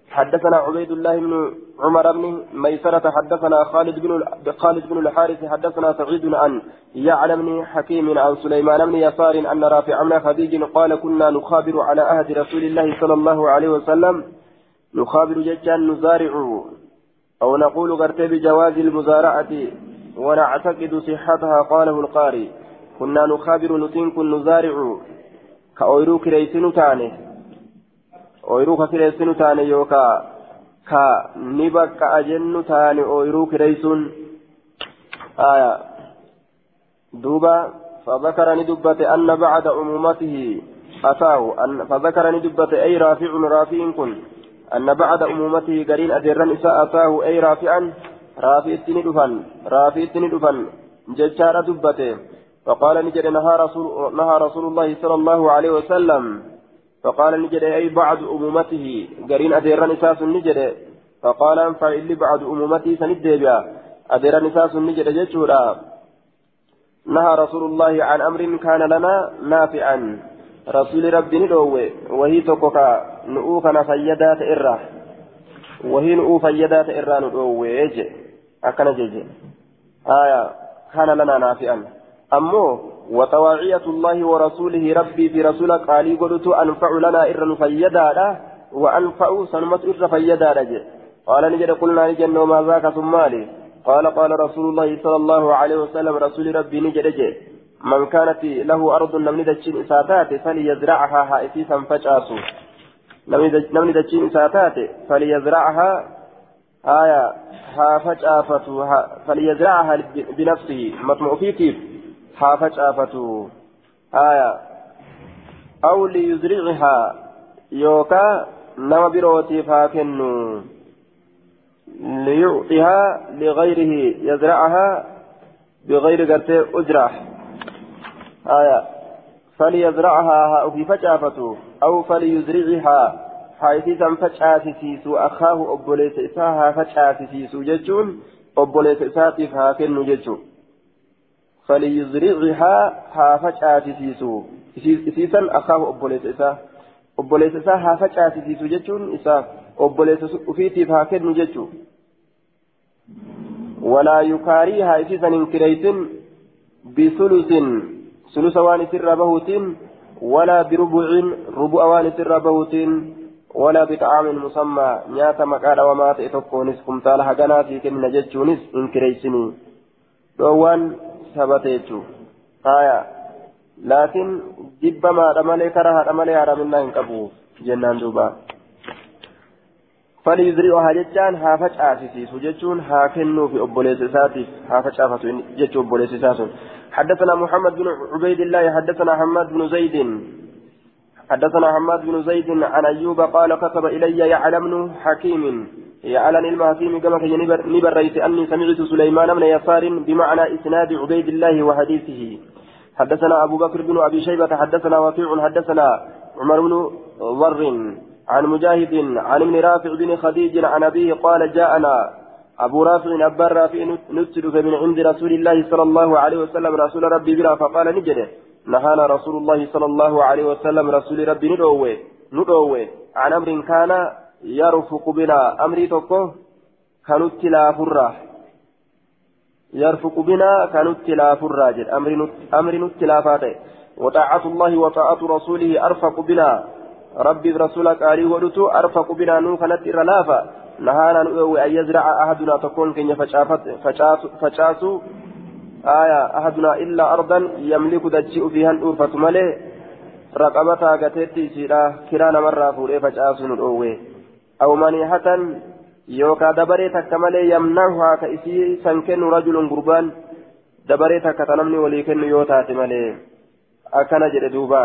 Speaker 1: حدثنا عبيد الله بن عمر بن ميسرة حدثنا خالد بن خالد بن الحارث حدثنا سعيد عن يعلم بن حكيم عن سليمان بن يسار أن رافع بن خديج قال كنا نخابر على عهد رسول الله صلى الله عليه وسلم نخابر ججان نزارع أو نقول غرتي بجواز المزارعة ونعتقد صحتها قاله القاري. كنا نخابر نتين نزارع ka ooyiruu kireessinu taane ooyiruu ka kireessinu taane yookaa ka ni bakka jennu taane ooyiruu kireessuun duuba فذكر ندبت أن بعد عمومته. أتاه. أن فذكر ندبت أي رافع رافع كن. أن بعد عمومته قرين أدرن إساء أتاه أي رافعا رافع التندفن رافع التندفن ججار دبته. فقال نجد نهى رسول, نهى رسول الله صلى الله عليه وسلم. فقال نجد أي بعد أمومته قرين أدير نساس نجد. فقال انفع اللي بعد أمومته سندبا أدير نساس نجد جتشورا نهى رسول الله عن أمر كان لنا نافعا. رسول ربي ندوه وهي تقوكا نؤوكا فيدات إره وهي نؤو فيدات إره ندوه يجي أكنا جيجي آية كان لنا نافعا أمو وطواعية الله ورسوله ربي في رسولك قالي قلت أنفع لنا إر فيدا وأنفع سنمت إر فيدا قال نجد قلنا نجد وما ذاك ثم مالي قال قال رسول الله صلى الله عليه وسلم رسول ربي نجد من كانت له أرض نمني دجين إساتات فليزرعها هائسيسا فجأسو نمني دجين إساتات فليزرعها آية ها فجأفتو فليزرعها بنفسه مطمع في كيف haa facaafatu haya aw liyuzricihaa yookaa nama birootiif haa kennu. ليعطيها لغيره يزرعها بغير قرتي أجرة آية فليزرعها في فجافته أو فليزرعها. حيثيسا فجأتسيسو أخاه أبوليس إساها فجأتسيسو ججون أبوليس إساتف هاكن ججون فليزرعها ها فجأتسيسو. إسيسا أخاه أبوليس إساه أبوليس إساه ها فجأتسيسو ججون إساه أبوليس أفيتف هاكن ججون ولا يكاريها إسيسا إنكريت بثلث. ثلث وان سر بهوت ولا بربع ربع وان سر بهوت ولا بطعام مسمى. نياتا مقال وما تأتكونس كمتال حقناتي كمنا جتشونس إنكريسني. دوان ثبتيتشو آية. لكن جب ما رمالي كره رمالي حرمنا إنكبو جنان دوبا. فليزرعها جتان ها فجأسيسيسو جتشون ها كنو في أبوليس ساتيف ها فجأفتو جتشو أبوليس ساتيف حدثنا محمد بن عبيد الله حدثنا حماد بن زيد. حدثنا حماد بن زيد عن أيوب قال كتب إلي يعلم بن حكيم. يعلن المهتيم كما كي نبريت أني سمعت سليمان بن يسار بمعنى إسناد عبيد الله وحديثه. حدثنا أبو بكر بن أبي شيبة حدثنا وكيع حدثنا عمر بن ضر عن مجاهد عن ابن رافع بن خديج عن أبيه قال جاءنا أبو رافع أبا رافع نسلك من عند رسول الله صلى الله عليه وسلم رسول ربي بنا فقال نجده. نهانا رسول الله صلى الله عليه وسلم رسول ربي ندوه ندوه عن أمر كان يرفق بنا. أمري تكو كانت لا فرة. يرفق بنا كانت لا فرة أمر نتلا فاته وطاعة الله وطاعة رسوله أرفق بنا. ربي برسولك آلي ودتو أرفق بنا. نو كانت إرلافة. نهانا نؤوي أن يزرع أحدنا تكون كن فشاسو آية أحدنا إلا أرضا يملك دجئ فيها الأورفة ملي رقبتها قتيتي سيرا كرانا مرة فوري فشاسو نؤوي. أو منيحة يوكا دبري تكملي يمنعها كإسي سنكن رجل قربان. دبري تكتنمني وليكن يوتاتي ملي أكن جد دوبا.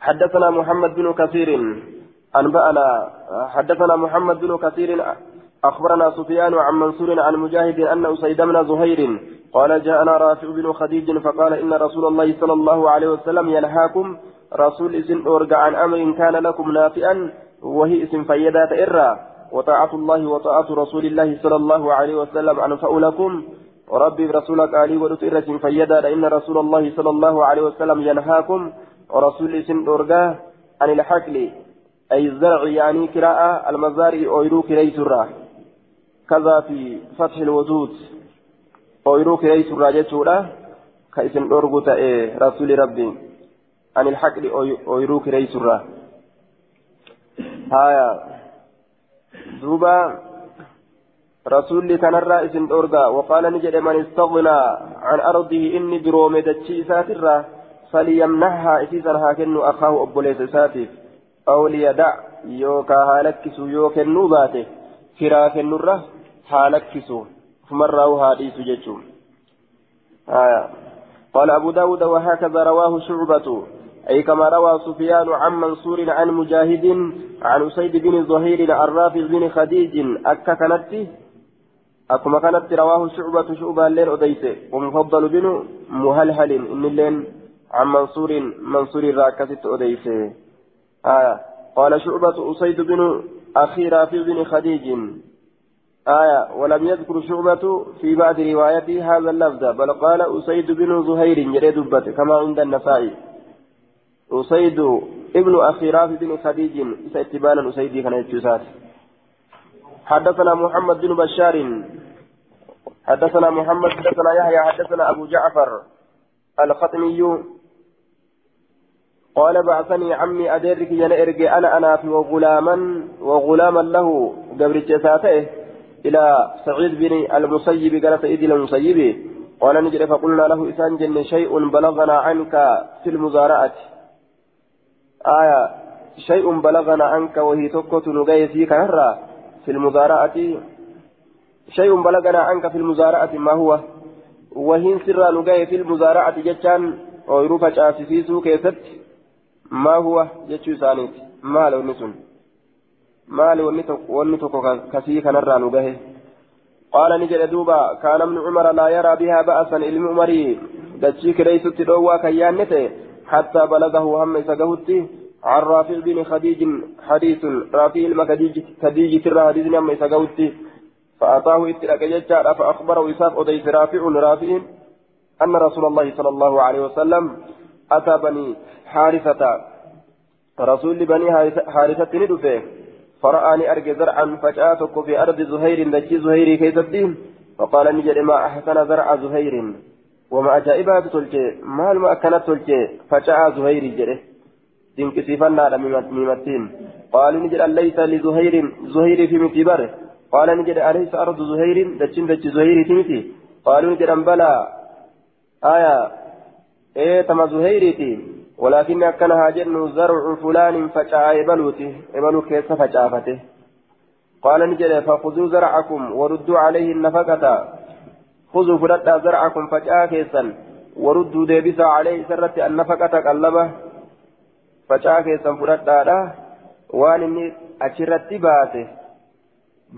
Speaker 1: حدثنا محمد بن كثير. أنبأنا حدثنا محمد بن كثير أخبرنا سفيان عن منصور عن مجاهد أن أسيد زهير قال جاءنا رافع بن خديج فقال إن رسول الله صلى الله عليه وسلم ينهاكم رسول إسن أرجع عن أمر كان لكم نافئا وهي اسم فيدات إرى وطاعة الله وطاعة رسول الله صلى الله عليه وسلم أنفأ لكم. وربي برسولك علي ودت إرة فيدا إن رسول الله صلى الله عليه وسلم ينهاكم ورسول إسن أرجع عن الحقل. أي الزرع يعني كراءة المزارع أويرو كريس الراه كذا في فتح الوجود. أويرو كريس الراه جتورة كإسن أرغو تأي رسول ربي. عن الحقل أويرو كريس الراه هايا. دوبا. رسول تنرى إسن أرغا. وقال نجد من استغنى عن أرضه إني درومي دتشي ساترة فليمنحها إسيسا هاكن أخاه أبو ليس ساتف أو ليدع يوكا هالكسو يوكا النوباتي فراك النرة هالكسو. فمره حديث ججو آية. قال أبو داود وهكذا رواه شعبة. أي كما روى سفيان عن منصور عن مجاهد عن أسيد بن زهير عن رافع بن خديج. أكا كانت؟ أكما كانت رواه شعبة شعبة الليل أديسه ومفضل بن مهلهل إن الليل عن منصور منصور راكست أديسه آية. قال شعبة أسيد بن أخي رافع بن خديج. آية. ولم يذكر شعبة في بعض روايته هذا اللفظ بل قال أسيد بن زهير يريد كما عند النسائي. أسيد ابن أخي رافع بن خديج. اتبانا أسيد كان يتشوسات. حدثنا محمد بن بشار. حدثنا محمد حدثنا يحيى حدثنا أبو جعفر الخطمي قال بعثني عمي أدرك ين إرجع أنا أنا في وغلاما وغلاما له قبل جساته إلى سعيد بن المسيب قال سعيد المسيب. قال نجري فقلنا له إسان جن شيء بلغنا عنك في المزارعة. آية شيء بلغنا عنك وهي تكت نجاي فيك هرا في المزارعة. شيء بلغنا عنك في المزارعة ما هو؟ وهي سر نجاي في المزارعة جتان ويروفا شافي سوق يسد ما هو جتشو سانيت؟ ما لو نسون maali wanni tokko kasii kanarraa nu gahe قال نجد دوبا كان ابن عمر لا يرى بها بأسا علم عمري دتشيك ليست دوا كيانته حتى بلغه هم سقهتي عن رافع بن خديج حديث. رافع المكديج خديج ترى حديث هم سقهتي فأعطاه اتلك ججار فأخبره إساف أديس رافع. رافع أن رسول الله صلى الله عليه وسلم أتى بني حارثة. رسول بني حارثة ندفه. فرآني أرجى زرعا فجاءتك في أرض زهير دجي زهير كيستين فقال نجد ما أحسن زرع زهير. وما أجائبها تلجي مال ما أكلت تلجي فجاء زهير جره دينك سيفنا ميمتين. قال نجد ليس لزهير زهير في متبره قال نجد أليس أرض زهير؟ دجين دجي زهير تمتي قالوا نجد بلى. آية إيه تما زهيرتي ولكن أكنها جن زرع فلان فجاء إبلوته إبلو كيس فجافته قال نجد فخذوا زرعكم وردوا عليه النفقة. خذوا فلتا زرعكم فجاء كيسا. وردوا ديبسا عليه سرت النفقة قلبه. فجاء كيسا فلتا waan inni achirratti baase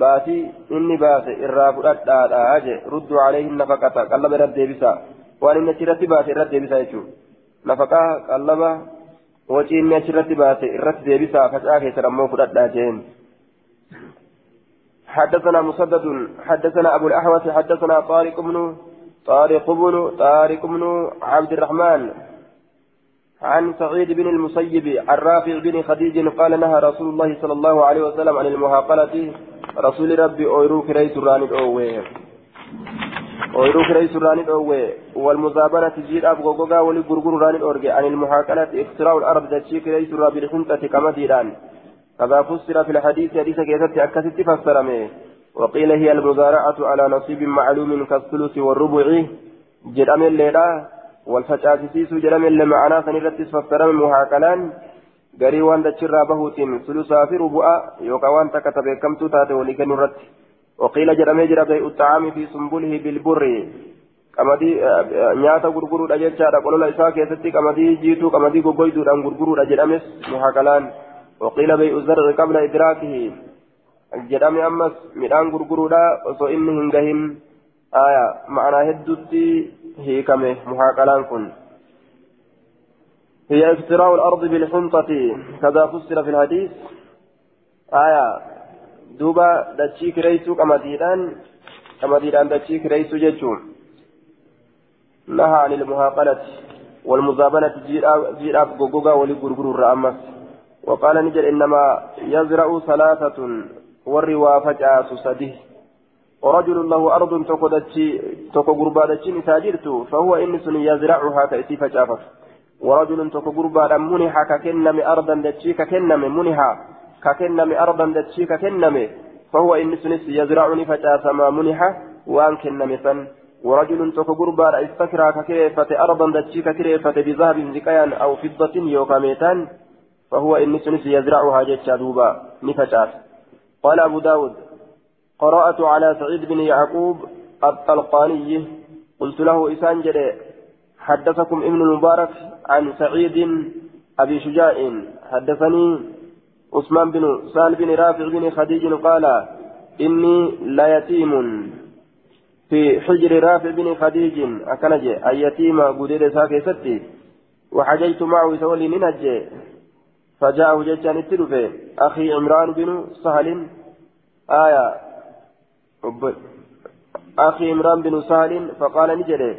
Speaker 1: baasii inni baase irraa fudhadhaadha je ruddu alayhi nafaqata qallaba irratti deebisa waan inni achirratti baase irratti deebisa jechuudha. Nafaqaa qallaba wacii inni achirratti baase irratti deebisa facaa keessan ammoo fudhadhaa jeen. حدثنا مسدد حدثنا أبو الأحوص حدثنا طارق بن طارق بن طارق بن عبد الرحمن عن سعيد بن المسيب عن رافع بن خديج قال نهى رسول الله صلى الله عليه وسلم عن المهاقلة رسول ربي أوروك ريس راني أوه ooyiruu kireessu raanit dhoowwe. Walmuzaabanati jiidhaaf gogogaa wali gurguru raanit dhoorge. An ilmuhaakalati iktiraa'u larab dachii kireessu irraa bilxinxati qamadiidhaan. كذا فسر في الحديث حديث كيست أكست فسرمه وقيل هي المزارعة على نصيب معلوم كالثلث والربع جرم الليلة والفجاسيس جرم اللي معنا فنرت فسرم محاكلان غري وان دچرا بهوتين ثلثا في ربع يوكا وان تكتب كم تاتي ولكن نرت وقيل جرمي جرى بيع الطعام في سنبله بالبر qamadii nyaata gurguruudha jechaadha qolola isaa keessatti qamadii jiituu qamadii goggoyduudhaan gurguruudha jedhames muhaqalaan waqiila bay'u zarri qabla idraakihi jedhame ammas midhaan gurguruudha osoo inni hin gahin aya ma'anaa hedduutti hiikame muhaqalaan kun هي افتراء الأرض بالحنطة كذا فسر في الحديث آية duuba dachii kireessuu qamadiidhaan qamadiidhaan dachii kireessuu jechuun naha anil muhaaqalati والمزابنة جيراب غوغوغا ولي غرغر رامس وقال نجر إنما يزرع ثلاثة والروا فجأة سده ورجل له أرض تكو غربادتشي نتاجرت فهو إنس يزرعها كأتي فجافت ورجل تكو غربادا منها ككنم أرضا دتشي ككنم منها ككنم أرضا دتشي ككنم فهو إن سنس يزرعني فجاسما منحة وأن كنم فن ورجل تك قربا استكرا ككريفة أرضا دتشي ككريفة بذهب زكايا أو فضة يوكاميتان فهو إن سنس يزرعها جتشا دوبا نفجاس قال أبو داود قرأت على سعيد بن يعقوب الطلقاني قلت له إسان حدثكم ابن المبارك عن سعيد أبي شجاع حدثني عثمان بن سال بن رافع بن خديج قال إني ليتيم في حجر رافع بن خديج. أكنج أي يتيم قدير ساكي ستي وحجيت معه سولي ننج فجاءه ججان التلفي أخي عمران بن سهل. آية أخي عمران بن سهل. فقال نجري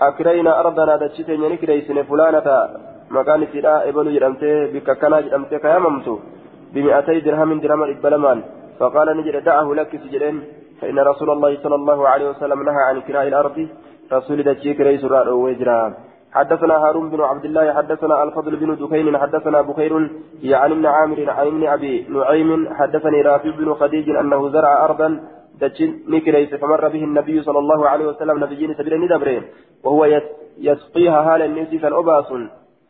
Speaker 1: أكرينا أرضنا دشتين نكريسن فلانة. مكان سيدا إبلو جرمته بككنا جرمته كياممتو بمئتي درهم درهم إبلمان فقال نجد دعه لك سجدين فإن رسول الله صلى الله عليه وسلم نهى عن كراء الأرض رسول دجيك رئيس ويجرى حدثنا هارون بن عبد الله حدثنا الفضل بن دكين حدثنا بخير عن ابن عامر عن ابن أبي نعيم حدثني رافع بن خديج أنه زرع أرضا دجن نكريس فمر به النبي صلى الله عليه وسلم نبيين سبيل ندبرين وهو يسقيها هالا نسي فالأباس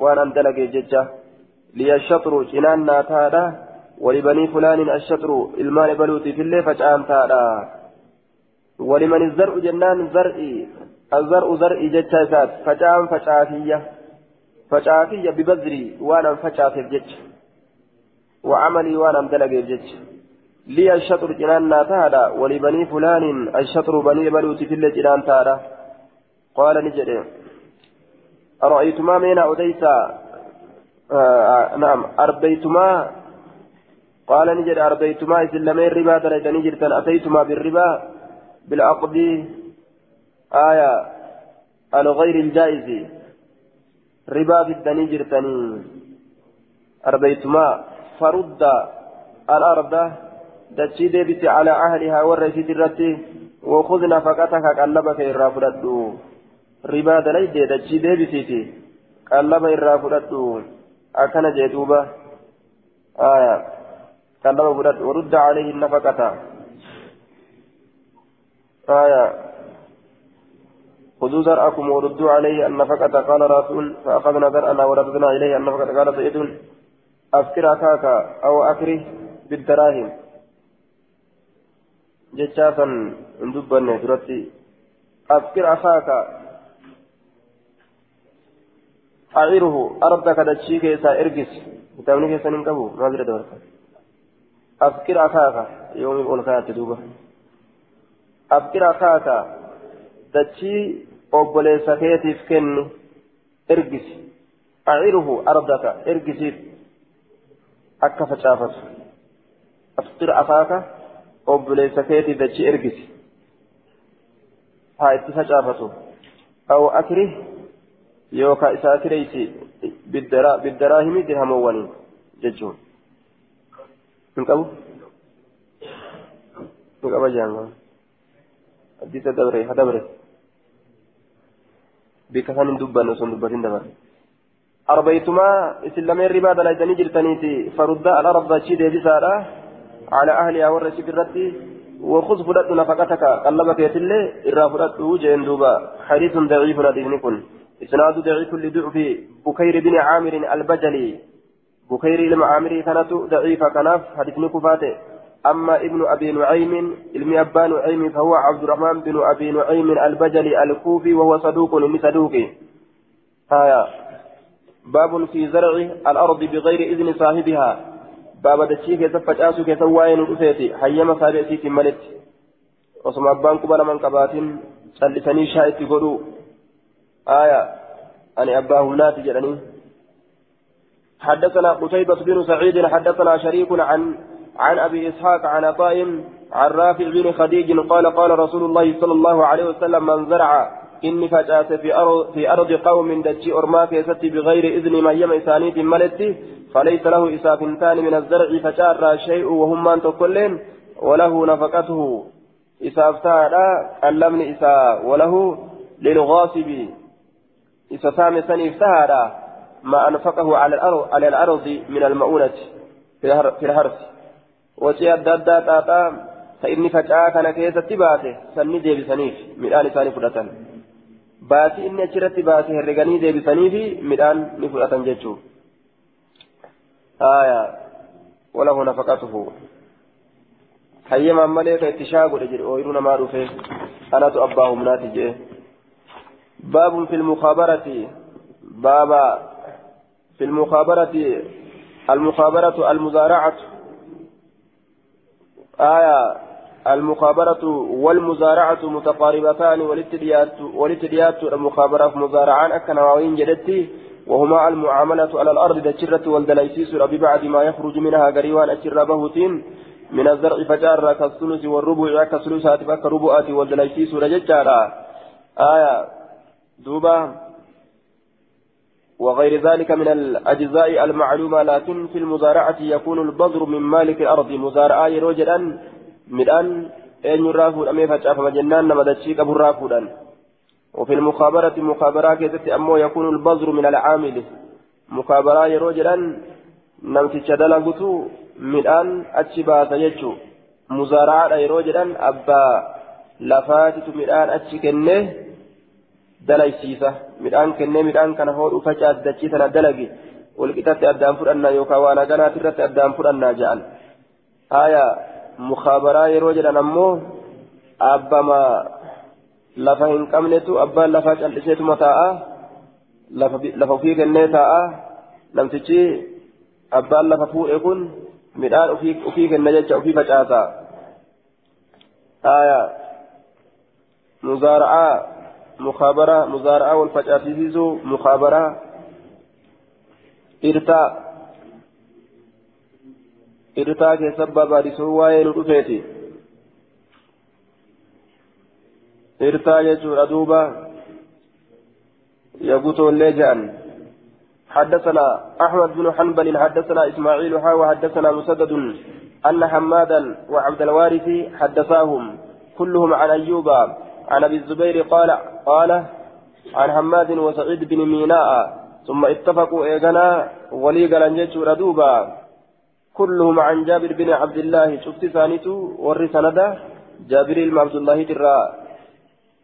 Speaker 1: وان اندلقي جتشا لي الشطر جنان ناتادا ولبني فلان الشطر المان بلوتي في الليل فجعان تادا ولمن الزرع جنان زرعي الزرع زرعي جتشا سات فجعان فجعافية فجعافية ببذري وأنا فجعاتي بجتشا وعملي وأنا اندلقي بجتشا لي الشطر جنان ناتادا ولبني فلان الشطر بني بلوتي في الليل جنان قال نجري أرأيتما من أوديتا آه نعم أربيتما؟ قال نجد أربيتما إسلامي الربا دريتني جرتن أتيتما بالربا بالعقد. آية الغير الجائز ربا في الدني جرتني أربيتما فرد الأرض دتشي ديبت على أهلها والرئيس درتي وخذ نفقتك قلبك إرافدتو ربا دليد دتشي ديبتي قلب إرافدتو أكن جيتوبا آية قلب فرد ورد عليه النفقة آية خذوا زرعكم وردوا عليه النفقة قال رسول فأخذنا زرعنا ورددنا إليه النفقة قال سيد أفكر أكاك أو أكره بالدراهم جتشافا اندبنا درتي أفكر أخاك أعيره أردك دتشي كيسا إرقس كتابني كيسا ننقبو ما بيرد ورقة أفكر أخاك. يوم يقول خيات دوبة. أفكر أخاك. دتشي أبوليسا كيتيف كن. إرقس أعيره أردك. إرقسيف أكا فشافت أفكر أخاك. أبوليسا كيتي دتشي إرقس ها اتفشافته أو أكره. Dirhamoowwaniin jechuun hin qabu hin qaba jaangaan addisa dabre ha dabre bika san hin dubbanne osoo hin dubbatin dabre arbeytumaa isin lameen ribaa dalaydanii jirtaniiti faruddaa alarabda achii deebisaadha على أهلها والرشيد الرتي وخذ فلت نفقتك قلبك يتلي إرى فلت جين دوبا حديث ضعيف ندين كن إسناد ضعيف لضعف بكير بن عامر البجلي. بكير المعامري كانت ضعيفة كناف حديث كفاته أما ابن أبي نعيم علم أبا نعيم فهو عبد الرحمن بن أبي نعيم البجلي الكوفي وهو صدوق من صدوق هايا باب في زرع الأرض بغير إذن صاحبها. باب دشي كيف فجأسو كيف واين رفيتي. حيما سابئتي في ملت. وصم أبان قبل من قبات سلسني شاهد قلو آية أنا أباه ناتي جلني حدثنا قتيبة بن سعيد حدثنا شريك عن عن أبي إسحاق عن عطاء عن رافع بن خديج قال قال رسول الله صلى الله عليه وسلم من زرع إني فجأت في أرض في أرض قوم دجي أرماك يستي بغير إذن ما يم إسانيت ملتي فليس له إسافنتان من الزرع فجار شيء وهم من تكلين وله نفقته إسافتان علمني إسا وله للغاصب إذا سامي سني سهر ما أنفقه على الأرض على الأرض من المؤونة في الحرث وشيء الدادة تاتا فإني فجأة كان كيسة تباته؟ سني دي بسنيف من آل ثاني فلتن باتي إني أشرت باته الرقاني دي بسنيف من آل نفلتن جيتشو. آية. وله نفقته. حيما ملك اتشاق رجل ويرون ما رفه أنا تؤباه مناتي جيه باب في المخابرة بابا في المخابرة المخابرة المزارعة. آية المخابرة والمزارعة متقاربتان والاتديات المخابرة مزارعان أكنواوين جدتي وهما المعاملة على الأرض دجرة والدليسيس ببعد ما يخرج منها قريوان أشر بهوتين من الزرع فجار كالثلث والربع كالثلثات فكربؤات والدليسيس رججارا. آية دوبا وغير ذلك من الأجزاء المعلومة لكن في المزارعة يكون البذر من مالك الأرض مزارعة يروجدا مدان أن يرافود أمي فتشاف مجنان نمدتشيك أبو رافودا وفي المخابرة مخابرة كيست أمو يكون البذر من العامل. مخابرة يروجدا نمتش دلغتو achi baasa jechuun muzaaraadha yeroo jedhan abbaa lafaatitu midhaan achi kennee dalaysiisa midhaan kennee midhaan kana hodhu facaas dachii sana dalagi walqixatti addaan fudhannaa yookaan waan haganaati irratti addaan fudhannaa jedhan haaya mukaabaraa yeroo jedhan ammoo abbama lafa hin qabnetu abbaan lafaa cal'iseetuma taa'a lafa ofii kennee taa'a namtichi abbaan lafa fuudhe kun midhaan ofii kenna jecha ofii facaasa haaya muzaara'aa mukaabaraa muzaara'aa wal facaasisiisuu mukaabaraa irtaa irtaa keessa barbaadisuu waa'ee nu dhufeeti irtaa jechuudha duuba yagutoollee jedhan حدثنا أحمد بن حنبل حدثنا إسماعيل حا وحدثنا مسدد أن حمادا وعبد الوارث حدثاهم كلهم عن أيوب عن أبي الزبير قال قال عن حماد وسعيد بن ميناء. ثم اتفقوا إيغنا ولي قال ردوبا. كلهم عن جابر بن عبد الله شفت ثانيتو ور سندا جابر بن عبد الله ترى.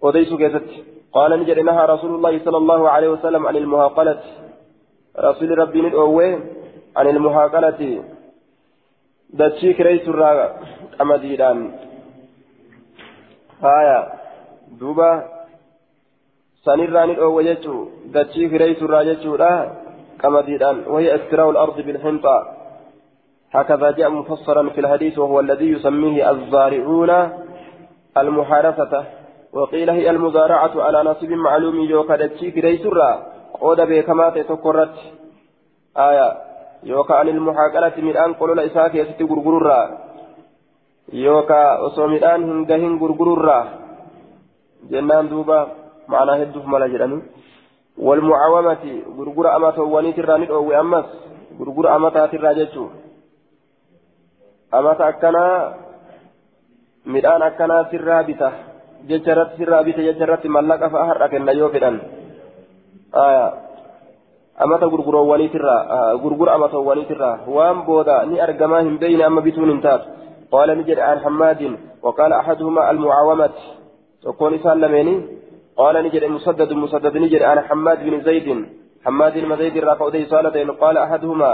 Speaker 1: وديس كيست قال نجد نهى رسول الله صلى الله عليه وسلم عن المهاقلة. رسول ربي ندعوه عن المهاقلة. دتشي كريس الرا أمديدان. آية. دوبا سنرى ندعوه يجو دتشي كريس الرا يجو كمديدان وهي استراء الأرض بالحنطة هكذا جاء مفسرا في الحديث وهو الذي يسميه الزارعون المحارثة وقيل هي المزارعة على نصب معلوم يوكا دتشي كريسرا قود بكما تتكرت آية يوكا عن المحاكلة من أن قلوا لإساك يستي غرغرورا يوكا أصو من أن هنجهن غرغرورا جنان دوبا معنى هدف ملا جراني والمعاومة غرغر أما تواني تراني أو أمس غرغر أما akkanaa midhaan akkanaa sirraa bita jecha irratti sirraa bita jecha irratti mallaqa fa'a har'a kenna yoo fedhan amata gurguroowwaniitirraa gurgura amatoowwaniitirraa waan booda ni argamaa hin beeyne amma bituun hin taatu qaala ni jedhe an hammaadin وقال أحدهما المعاومة تكون إسان لميني قال نجد مسدد مسدد نجد أنا حماد بن زيد حماد بن زيد رافع ذي صالتين قال أحدهما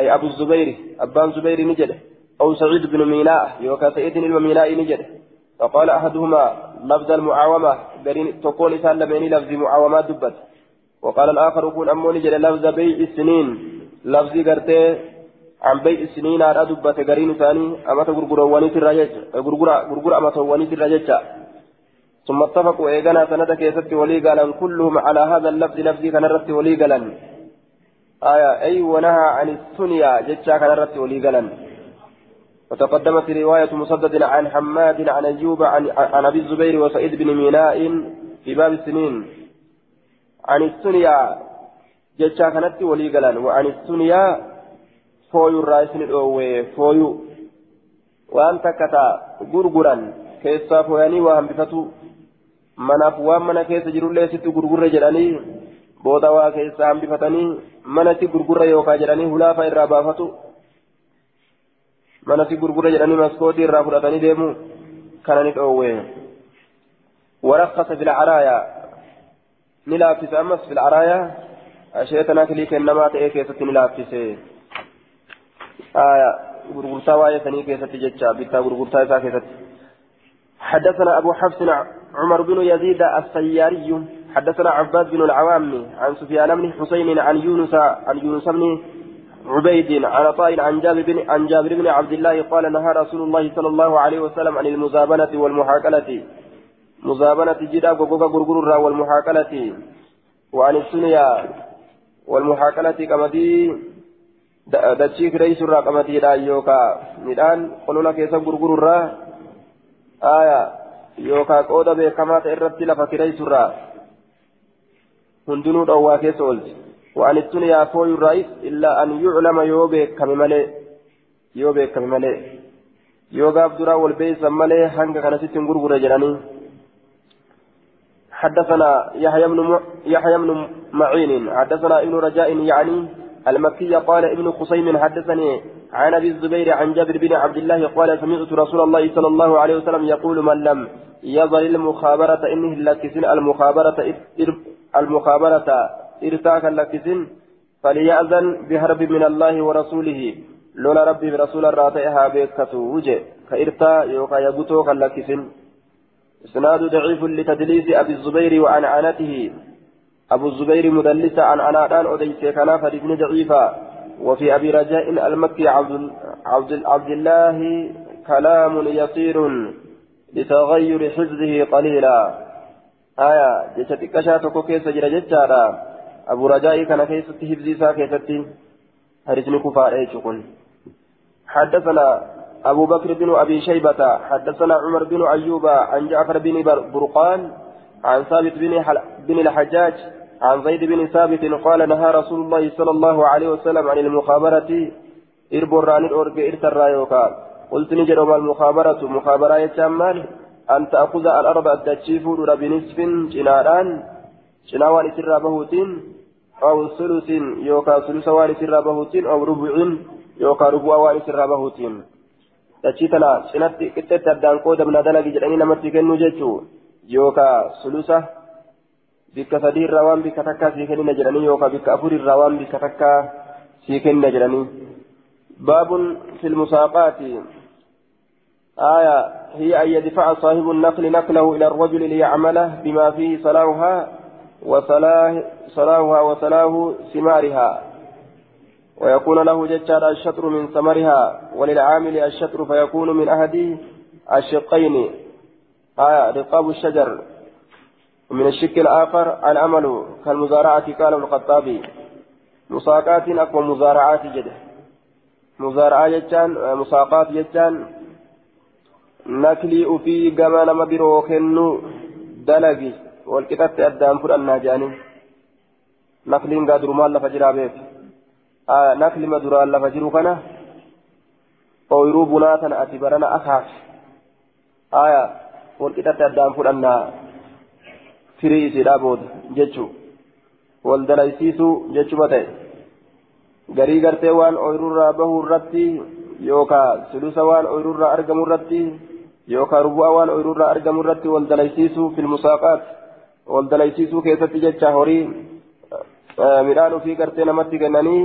Speaker 1: أي أبو الزبير أبان زبير نجد أو سعيد بن ميناء يوكا سعيد الميناء نجد فقال أحدهما لفظ المعاومة تكون إسان لميني لفظ معاومات دبت وقال الآخر يكون أمو نجد لفظ بيع السنين لفظ قرتي عن بيع السنين على دبت قرين ثاني أما تقرقر ونيت الرجج قرقر أما ونيت الرجج ثم اتفقوا إيقنا سنة كيست ولي قالا كلهم على هذا اللفظ لفظ كان رت ولي قالا آية أي ونهى عن السنيا جتشا كان رت ولي قالا وتقدمت رواية مسدد عن حماد عن أيوب عن, عن أبي الزبير وسعيد بن ميناء في باب السنين. عن السنيا جتشا كانت ولي قلان وعن السنيا فويو الرئيس الأوي فويو. وأنت كتا غرغرا كيسا فوياني وهم بفتو. Manaaf waan mana keessa jirullee sitti gurgurre jedhanii booda waa keessa hambifatanii manatti gurgurre yookaan jedhanii hulaafa irraa baafatu manatti gurgurre jedhanii maskootii irraa fudhatanii deemu kana ni dhoowwe ورخص في العرايا نلافس أمس في العرايا أشيتنا كليك إنما تأي كيسة نلافس آية غرغرتا واية سني كيسة جتشا بيتا غرغرتا إسا كيسة حدثنا أبو حفص عمر بن يزيد السياري حدثنا عباد بن العوام عن سفيان بن حسين عن يونس عن يونس بن عبيد عن عطاء عن جابر بن عن جابر بن عبد الله قال نهى رسول الله صلى الله عليه وسلم عن المزابنة والمحاكلة. مزابنة جدا وقوقا غرغرة والمحاكلة وعن السنيا والمحاكلة كمدي دتشيك رئيس كمدي لا يوكا. ميدان قلولا كيسا غرغرة آية irratti lafa kireessurraa hundinuu dhowwaa keessa oolti waan ittiin yaafoo irraayis illaa an yuclama yoo beekame malee yoo beekame malee yoo gaaf duraa wal beeysan malee hanga kanasitti hin gurgure jedhanii حدثنا يحيى بن يحيى بن معين حدثنا ابن رجاء يعني المكي قال ابن خصيم حدثني عن أبي الزبير عن جابر بن عبد الله قال سمعت رسول الله صلى الله عليه وسلم يقول من لم يظل المخابرة إنه لكسن المخابرة المخابرة إرتاك لكسن فليأذن بحرب من الله ورسوله. لولا ربي برسول الراتئها بكتو وجه. كإرتا يوكا يبتو كاللكسن إسناد ضعيف لتدليس أبي الزبير وعنعنته أبو الزبير مدلس عن عنادان أديس كان فدفن ضعيفا وفي أبي رجاء المكي عبد, عبد, عبد الله كلام يصير لتغير حفظه قليلا. آية جشتك شاتك كيس جرى جتارا أبو رجاء كان كيس حفظي سا كيستي هرسن كفار أيشكن حدثنا أبو بكر بن أبي شيبة حدثنا عمر بن أيوب عن جعفر بن برقان عن ثابت بن, بن الحجاج عن زيد بن ثابت قال نهى رسول الله صلى الله عليه وسلم عن المخابرة. إربران الأورج إرتر يوكا قلت نجد ما المخابرة؟ مخابرة يتشمل أن تأخذ الأرض التشيف بنصف جناران. جناوان سر بهوتين. أو ثلث يوكا ثلث وان سر بهوتين. أو ربع يوكا ربع وان سر بهوتين. dachii tana cinatti qixxeetti addaan qooda bina dalagi jedhanii namatti kennuu jechuun yookaan sulusa bikka sadii irraa waan bikka takkaa sii kennina jedhanii yookaan bikka afur irraa waan bikka jedhanii. baabun filmusaaqaati آية هي أن يدفع صاحب النقل نقله إلى الرجل ليعمله بما فيه صلاحها وصلاح صلاحها وصلاح ثمارها ويكون له ججار الشطر من ثمرها وللعامل الشطر فيكون من أحد الشقين آية رقاب الشجر ومن الشق الآخر العمل كالمزارعة قال ابن الخطابي مساقات أقوى مزارعات جده. مزارعة جتان مساقات جتان نكلي في كما نما برو كنو دلقي والكتاب أدام فرأنا جاني. نكلين قادر مال لفجرا بيت آه نكلي مدرا لفجرو كنا ooyiruu bunaa tana ati barana akaaf aya walqixatti addaan fudhannaa firii isiidhaa booda jechuu wal dalaysiisuu jechuma ta'e garii gartee waan ooyirurraa bahuu irratti yookaan sulusa waan ooyirurraa argamu irratti yookaan rubu'a waan ooyirurraa argamu irratti wal dalaysiisuu filmusaaqaat wal dalaysiisuu keessatti jecha horii midhaan ofii gartee namatti kennanii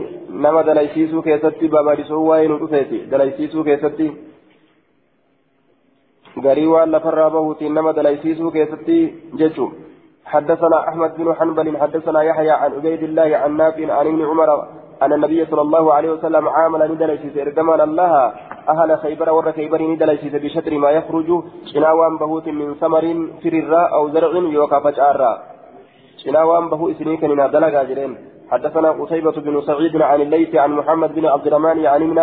Speaker 1: nama dalaysiisuu keessatti babal'isuu waa'ee nu dhufeeti dalaysiisuu keessatti garii waan lafarraa bahuutiin nama dalaysiisuu keessatti jechuudha. حدثنا أحمد بن حنبل حدثنا يحيى عن عبيد الله عن نافع عن ابن عمر أن النبي صلى الله عليه وسلم عامل ندلسيس إرجما الله أهل خيبر ور خيبر ندلسيس بشطر ما يخرج شناوان بهوت من ثمر فرر أو زرع يوكا فجارا. شناوان بهو إسنيك من دلقا جرين حدثنا قتيبة بن سعيد عن الليث عن محمد بن عبد الرحمن عن ابن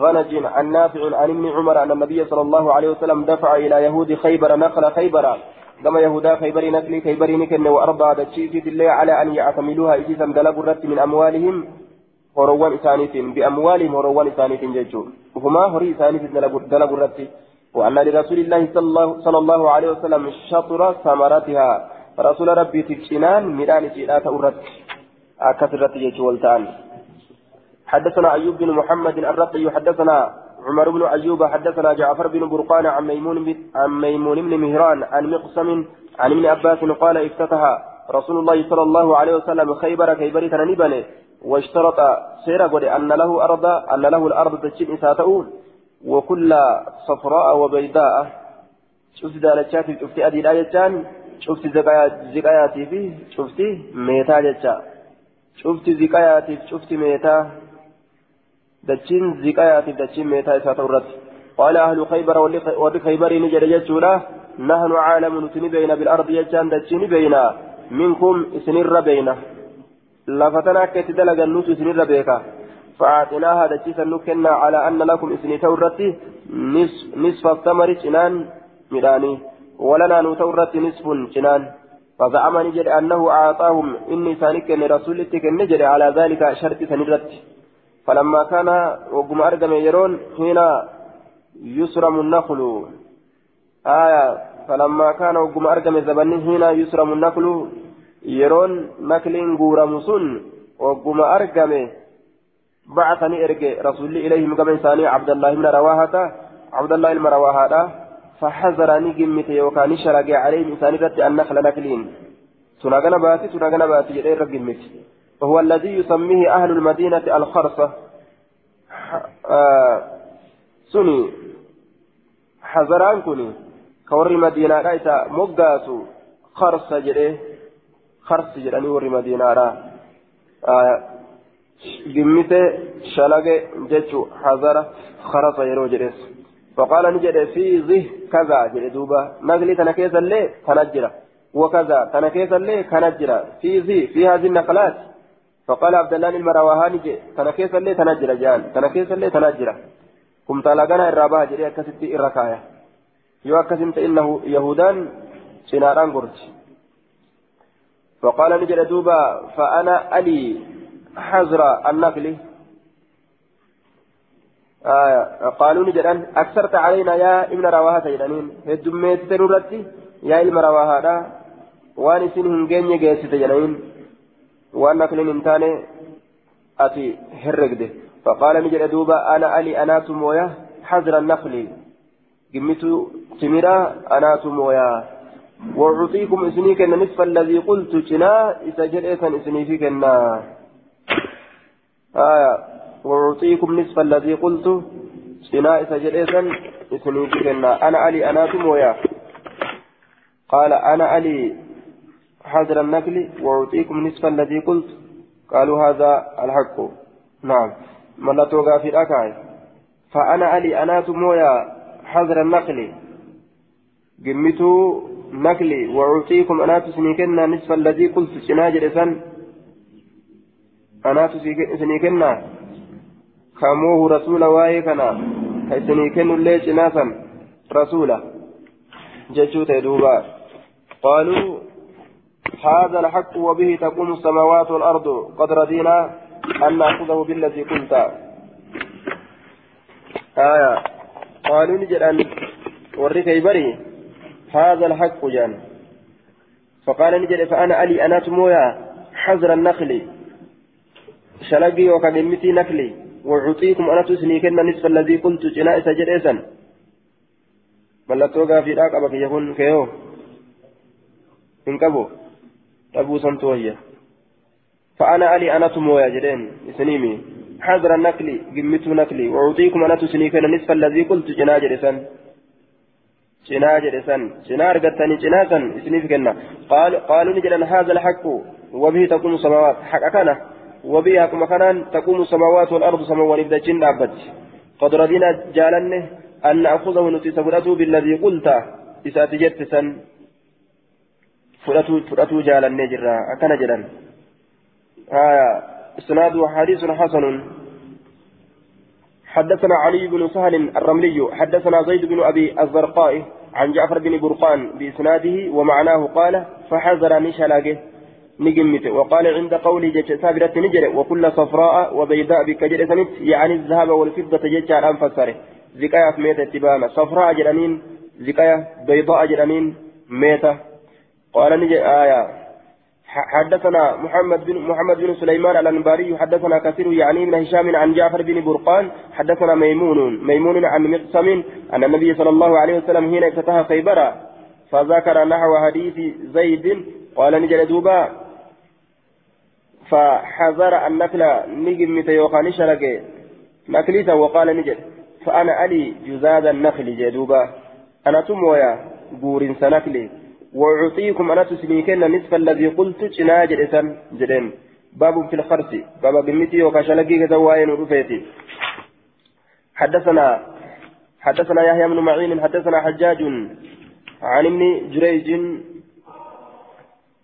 Speaker 1: غنج عن نافع عن ابن عمر أن النبي صلى الله عليه وسلم دفع إلى يهود خيبر نقل خيبر كما يهودا خيبر نكلي خيبر نكن وأربعة دتشيفت الله على أن يعتملوها إجيسا دلب الرد من أموالهم هروان إسانيت بأموالهم هروان إسانيت ججو وهما هري إسانيت دلب الرد وأن لرسول الله صلى الله, عليه وسلم شطر ثمرتها رسول ربي تكشنان ميدان جيلات الرد أكثرت ججو والتان حدثنا أيوب بن محمد الرقي حدثنا عمر بن أيوب حدثنا جعفر بن برقان عن ميمون عن ميمون بن مهران عن مقسم عن ابن عباس قال افتتح رسول الله صلى الله عليه وسلم خيبر خيبر تنبني واشترط سير قد أن له أرض أن له الأرض تجين إساته وكل صفراء وبيضاء. شفت دالتشاتي شفت أدي لاجتان شفت زكاياتي فيه شفت ميتا جتا شفت زكاياتي شفت ميتا. دچين زكاياتي دچين ميتا إساته قال أهل خيبر ورد خيبر نجد جتشولا نحن عالم نتني بين بالأرض يجان دچين بينا منكم إسنر بينا لفتنا كيت دلغا نوت إسنر بيكا فأعطيناها دچيسا نكنا على أن لكم إسني تورتي نصف, نصف الثمر جنان ميداني ولنا نتورتي نصف جنان فزعم نجد أنه أعطاهم إني سانك لرسولتك نجد على ذلك شرط سنرت فلما كان وقم أرقم يرون حين يسرم النخل. آية فلما كان وقم أرقم زبن حين يسرم النخل يرون نخل غورم سن وقم أرقم بعثني إرجع رسول إليهم قبل ثاني عبد الله بن رواحة عبد الله بن رواحة فحذرني قمت وكان شرق عليه إنسان النخل نكلين سنغنا باتي سنغنا باتي جدير قمت. وهو الذي يسميه أهل المدينة الخرصة. آه سني حذران كني كوري مدينة رأيتا مقاسو خرصة جديه خرص جداني وري مدينة را. آه شلق جتشو حذر خرص يرو جديس فقال نجد في ذه كذا جدي دوبا. نقلي تنكيز اللي تنجرة. وكذا تنكيز اللي كنجرة في ذي في هذه النقلات. فقال عبد الله المروهاني تنكيس اللي تنجر جان تنكيس اللي تنجر كم طلقنا الرابعة جري أكست الركاية يو أكسنت إنه يهودان سناران قرج فقال نجر دوبا فأنا ألي حزر النقل. آه قالوا نجران أكثرت علينا يا ابن رواها سيدانين هدميت تنورتي يا ابن رواها وان سنهن جيني جيسي تجنين hin taane ati herregde. Faqaala ni jedhe duuba ana ali anaatu mooya? حذر النخل قمتوا تمرا أنا تمويا وأعطيكم إسنيك نصف الذي قلت جنا إسجريسا إسنيفك آية وأعطيكم نصف الذي قلت جنا إسجريسا إسنيفك أنا علي أنا تمويا قال أنا علي حاضر النقل وأعطيكم نصف الذي قلت. قالوا هذا الحق. نعم. من توقع في الأكاي. فأنا علي أنا مويا حاضر النقل. قمتوا نقلي وأعطيكم أنا تسنيكنا نصف الذي قلت. شناجر سن أنا تسنيكنا كاموه رسول وايكنا كيسنيكن اللي جناسا رسولا. جشوت دوبا قالوا هذا الحق وبه تقوم السماوات والأرض قد رضينا أن نأخذه بالذي قلت آية. قالوا نجد ورك يبري هذا الحق جان. فقال نجد فأنا ألي أنا تمويا حذر النخل. شلقي وكلمتي نخلي. وأعطيكم أنا تسنيكن نصف الذي قلت جناء سجد إسن ملتوقع في أبك يكون كيو إن أبو سنتوهية فأنا علي أنا تمويا جدين سنيمي حذر النقل قمت نقلي وأعطيكم أنا تسنيكنا نصف الذي قلت جناجر سن جناجر سن جنار قتني جناسا سنيفكنا قال قالوا نجل هذا الحق وبه تقوم السماوات حق كان وبه حكم كان تقوم السماوات والأرض سماوات إذا جن أبد قد رضينا جالنه أن نأخذه نتسبرته بالذي قلت إذا تجت سن fudhatuu jaalannee jirra akkana jedhan. إسناد حديث حسن حدثنا علي بن سهل الرملي حدثنا زيد بن أبي الزرقاء عن جعفر بن برقان بإسناده ومعناه قال فحذر نشلاقه نجمت وقال عند قوله جت سابرة نجر وكل صفراء وبيضاء بكجر سنت يعني الذهب والفضة جت على أنفسره زكاية في ميتة تبانا صفراء جرانين زكاية بيضاء جرانين ميتة قال نجي آية. حدثنا محمد بن محمد بن سليمان الأنباري حدثنا كثير يعني من هشام عن جعفر بن برقان حدثنا ميمون ميمون عن مقسم أن النبي صلى الله عليه وسلم حين افتتح خيبر فذكر نحو حديث زيد قال نجل دوبا فحذر النقل نجم متيوخان شرقه نقليسا وقال نجل فأنا علي جزاد النخل جدوبا أنا تمويا بورن سنكلي وأعطيكم أنا تسليكن نصف الذي قلت جنا جلسا جلين باب في الخرس. باب قمتي وكشلقي كزواين ورفيتي. حدثنا حدثنا يحيى بن معين حدثنا حجاج عن ابن جريج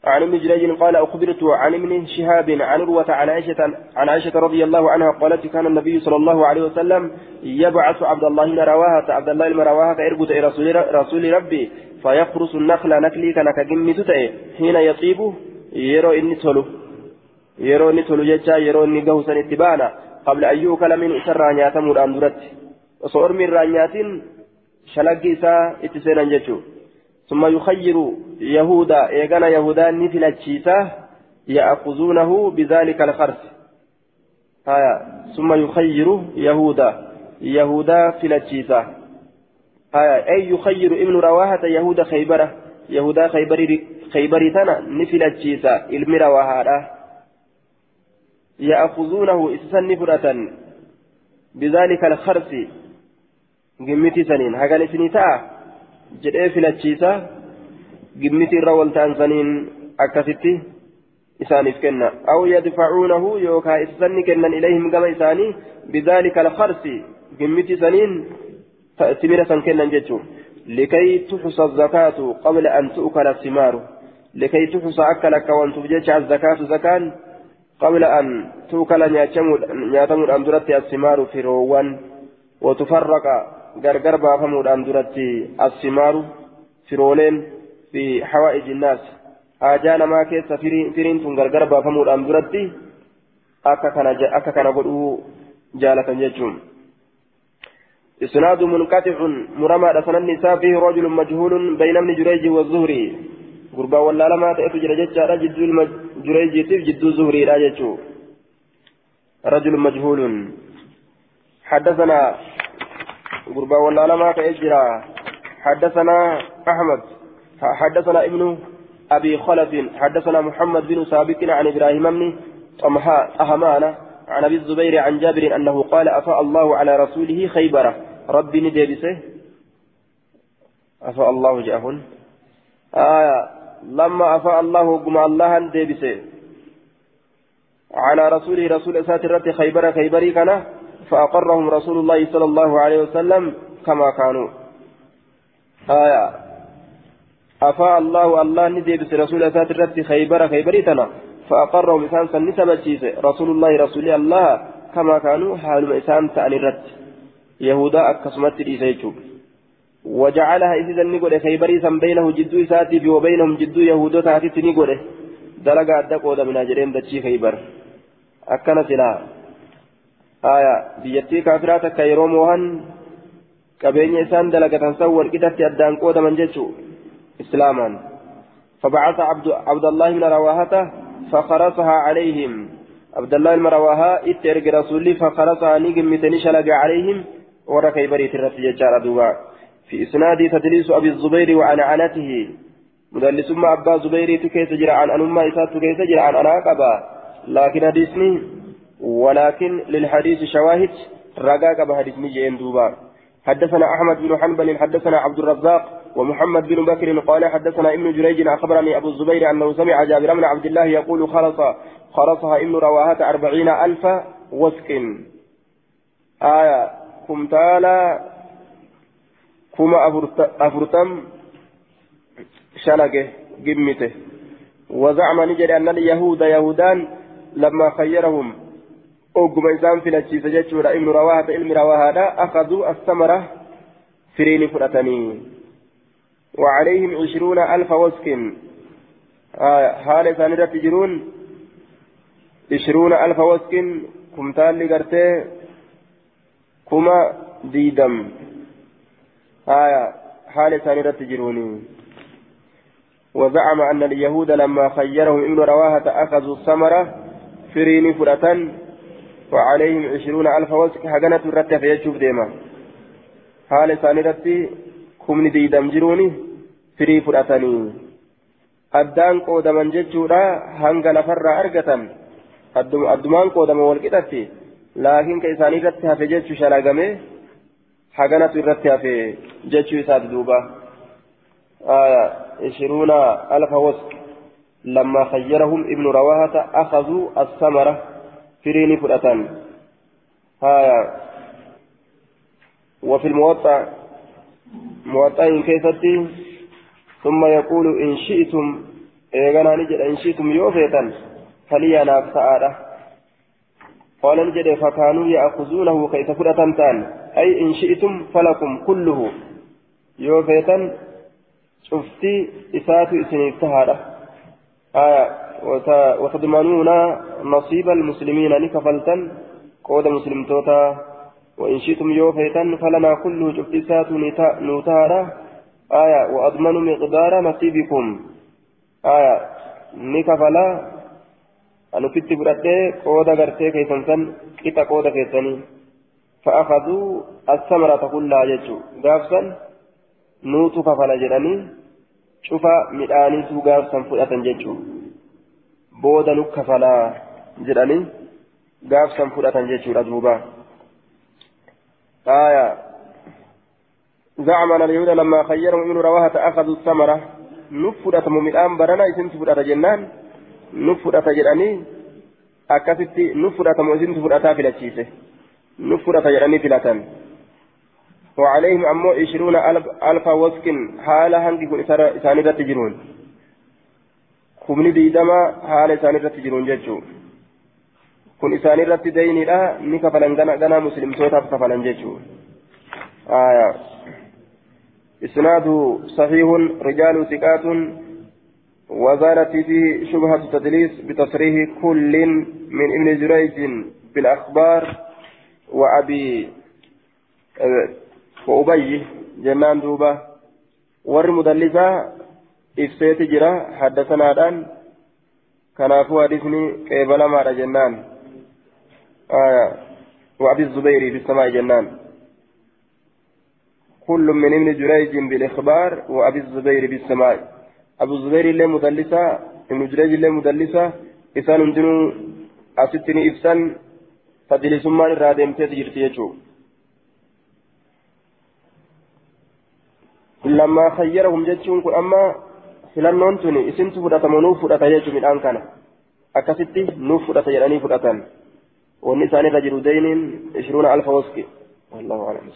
Speaker 1: عن ابن جريج قال أخبرت عن ابن شهاب عن روة عن عائشة عن عائشة رضي الله عنها قالت كان النبي صلى الله عليه وسلم يبعث عبد الله بن رواحة عبد الله بن رواحة إربط رسول, رسول ربي فيخرس النخل نكلي كان كجمت تأي حين يطيب يرو إني تلو يرو إني تلو جتا يرو إني قوسا اتبانا قبل أن يوكل من إسر رانياتا مران درت وصور من رانيات شلقي إسا اتسينا جتشو ثم يخير يهودا إيغانا يهودا نفل الشيسة يأخذونه بذلك الخرس. آية. ثم يخير يهودا يهودا فلتشيسا آية. أي يخير ابن رواحة يهودا خيبرة يهودا خيبري خيبري تنا نفلتشيسا علم رواحة. يأخذونه إسسن بذلك الخرس. قمتي سنين. هكذا سنيتا جدئ فلتشيسا قمتي الرول تانسنين أكثتي إسانيف كنا أو يدفعونه يوكا إسسن كنا إليهم كما إساني بذلك الخرس قمتي سنين تمرة كنا جتشو لكي تحصى الزكاة قبل أن تؤكل الثمار لكي تحصى أكلك وأن تبجج الزكاة زكاة قبل أن تؤكل نياتمود أن درت الثمار في روان وتفرق أن درت الثمار في رولين في حوائج الناس haajaa namaa keessa firiin tun gargar baafamuudhaan duratti akka kana godhuu jaalatan jechuun. إسناد منقطع مرمى رسول النساء فيه رجل مجهول بين ابن جريج والزهري قربا ولا لما تأتي جريج جد جريج جد الزهري لا رجل مجهول حدثنا قربا ولا لما تأتي حدثنا أحمد حدثنا ابن أبي خلف حدثنا محمد بن ثابت عن إبراهيم بن أهمان عن أبي الزبير عن جابر أنه قال أفاء الله على رسوله خيبرة. ربي نديبسه أفاء الله جاهن آية لما أفاء الله قم الله ديبسه على رسوله رسول ساترة خيبر خيبري كان فأقرهم رسول الله صلى الله عليه وسلم كما كانوا. آية. أفاء الله الله نديبس رسول أسات الرد خيبر خيبريتنا فأقرهم إسان سن سبتشيس رسول الله رسول الله كما كانوا حال إسان تأني الرد يهودا أكسمت الإسيجوب وجعلها إذا نقول خيبري سن بينه جدو إساتي وبينهم جدو يهودا تاتي نقول دلقا أدقود من أجرين دتشي خيبر. أكنا سلا آية بيتي كافرات كيروم وهن qabeenya isaan dalagatan san walqixatti addaan qoodaman jechuu إسلاما فبعث عبد, عبد الله بن رواهة فخرصها عليهم. عبد الله بن رواهة اترك رسولي فخرصها نجم متنشلق عليهم. وركي بريت الرسي دوبا في إسناد تدليس أبي الزبير وعن عنته. مدلس ما أبا زبير كيف جرى عن أنما إسات كيف جرى عن أناقبا لكن حديثني ولكن للحديث شواهد رقاق بحديثني جين دوبا حدثنا أحمد بن حنبل حدثنا عبد الرزاق ومحمد بن بكر قال حدثنا ابن جريج أخبرني أبو الزبير أنه سمع جابر بن عبد الله يقول خلص خلصها ابن رواهة أربعين ألف وسك. آية كمتالا كما أفرتم؟ شلقه قمته وزعم نجري أن اليهود يهودان لما خيرهم. إنسان في الأجيس جتشورا ابن رواهة علم رواهة أخذوا الثمرة فريني فرأتني وعليهم عشرون ألف وسك آه حال ثانية تجرون عشرون ألف وسك كمتال لقرتي كما ديدم آية حال ثانية تجرون وزعم أن اليهود لما خيرهم ابن رواهة أخذوا الثمرة فرين فرة وعليهم عشرون ألف وسك حقنة الرتة فيشوف ديما حال ثانية كمن ديدم جروني firii fudhatanii addaan qoodaman jechuudha hanga lafarraa argatan addumaan qoodama walqixatti laakiin ka isaanii irratti hafe jechuu shalagame haganatu irratti hafe jechuu isaati duuba عشرون ألف وسق لما خيرهم ابن رواهة أخذوا الثمرة فريني فرأتان هايا وفي الموطأ موطأ كيفتي ثم يقول إن شئتم إيغانا نجد إن شئتم يوفيتا فلي أنا سعادة قال نجد فكانوا يأخذونه كيف فرة تان أي إن شئتم فلكم كله يوفيتا شفتي إسات إسنيف تهادة آية وتضمنون نصيب المسلمين نكفلتا قود مسلم توتا وإن شئتم يوفيتا فلنا كله إسات نوتهادة آية وأضمن مقدار نصيبكم. آية نكفلا أنا كنت برأتي قودا غرتي كيسان سن قطع قودة كيساني فأخذوا الثمرة كلها جتشو قافسا نوتو كفلا جراني شوفا مداني تو قافسا فؤة جتشو بودا نكفلا جراني قافسا فؤة جتشو ردوبا آية زعم أن اليهود لما خيرهم ابن رواحة أخذوا الثمرة نفرة ممدان برنا إسنت فرة جنان نفرة جراني fudhatamu isintu fudhataa filachiise. Nu fudhata jedhanii filatan. وعليهم أمو عشرون ألف, ألف وسك حال هنجي كن إساني رت جرون كمني ديدما حال إساني رت جرون ججو. كن إساني رت ديني لا نكفلن غنا غنا مسلم توتا كفلن ججو. آية. إسناده صحيح رجال ثقات وزالت فيه شبهة التدليس بتصريح كل من ابن جريج بالأخبار وأبي وأبي جنان دوبة ور مدلسة إفسيت جرا حدثنا الآن كنافو حديثني قبل ما جنان. آية. وأبي الزبير في السماء جنان. كل من ابن جريج بالإخبار وأبي الزبير بالسماء أبو الزبير اللي مدلسة ابن جريج اللي مدلسة. إسان هندنو أستني إفسان. فدلسمان الرادم تجرتي يجو لما خيرهم جتشون كن أما filannoon tuni isintu fudhatama nuuf fudhata jechuun midhaan kana akkasitti nuuf fudhata jedhanii fudhatan wanni isaanirra jiru deyniin ishiruuna alfa waski wallahu alam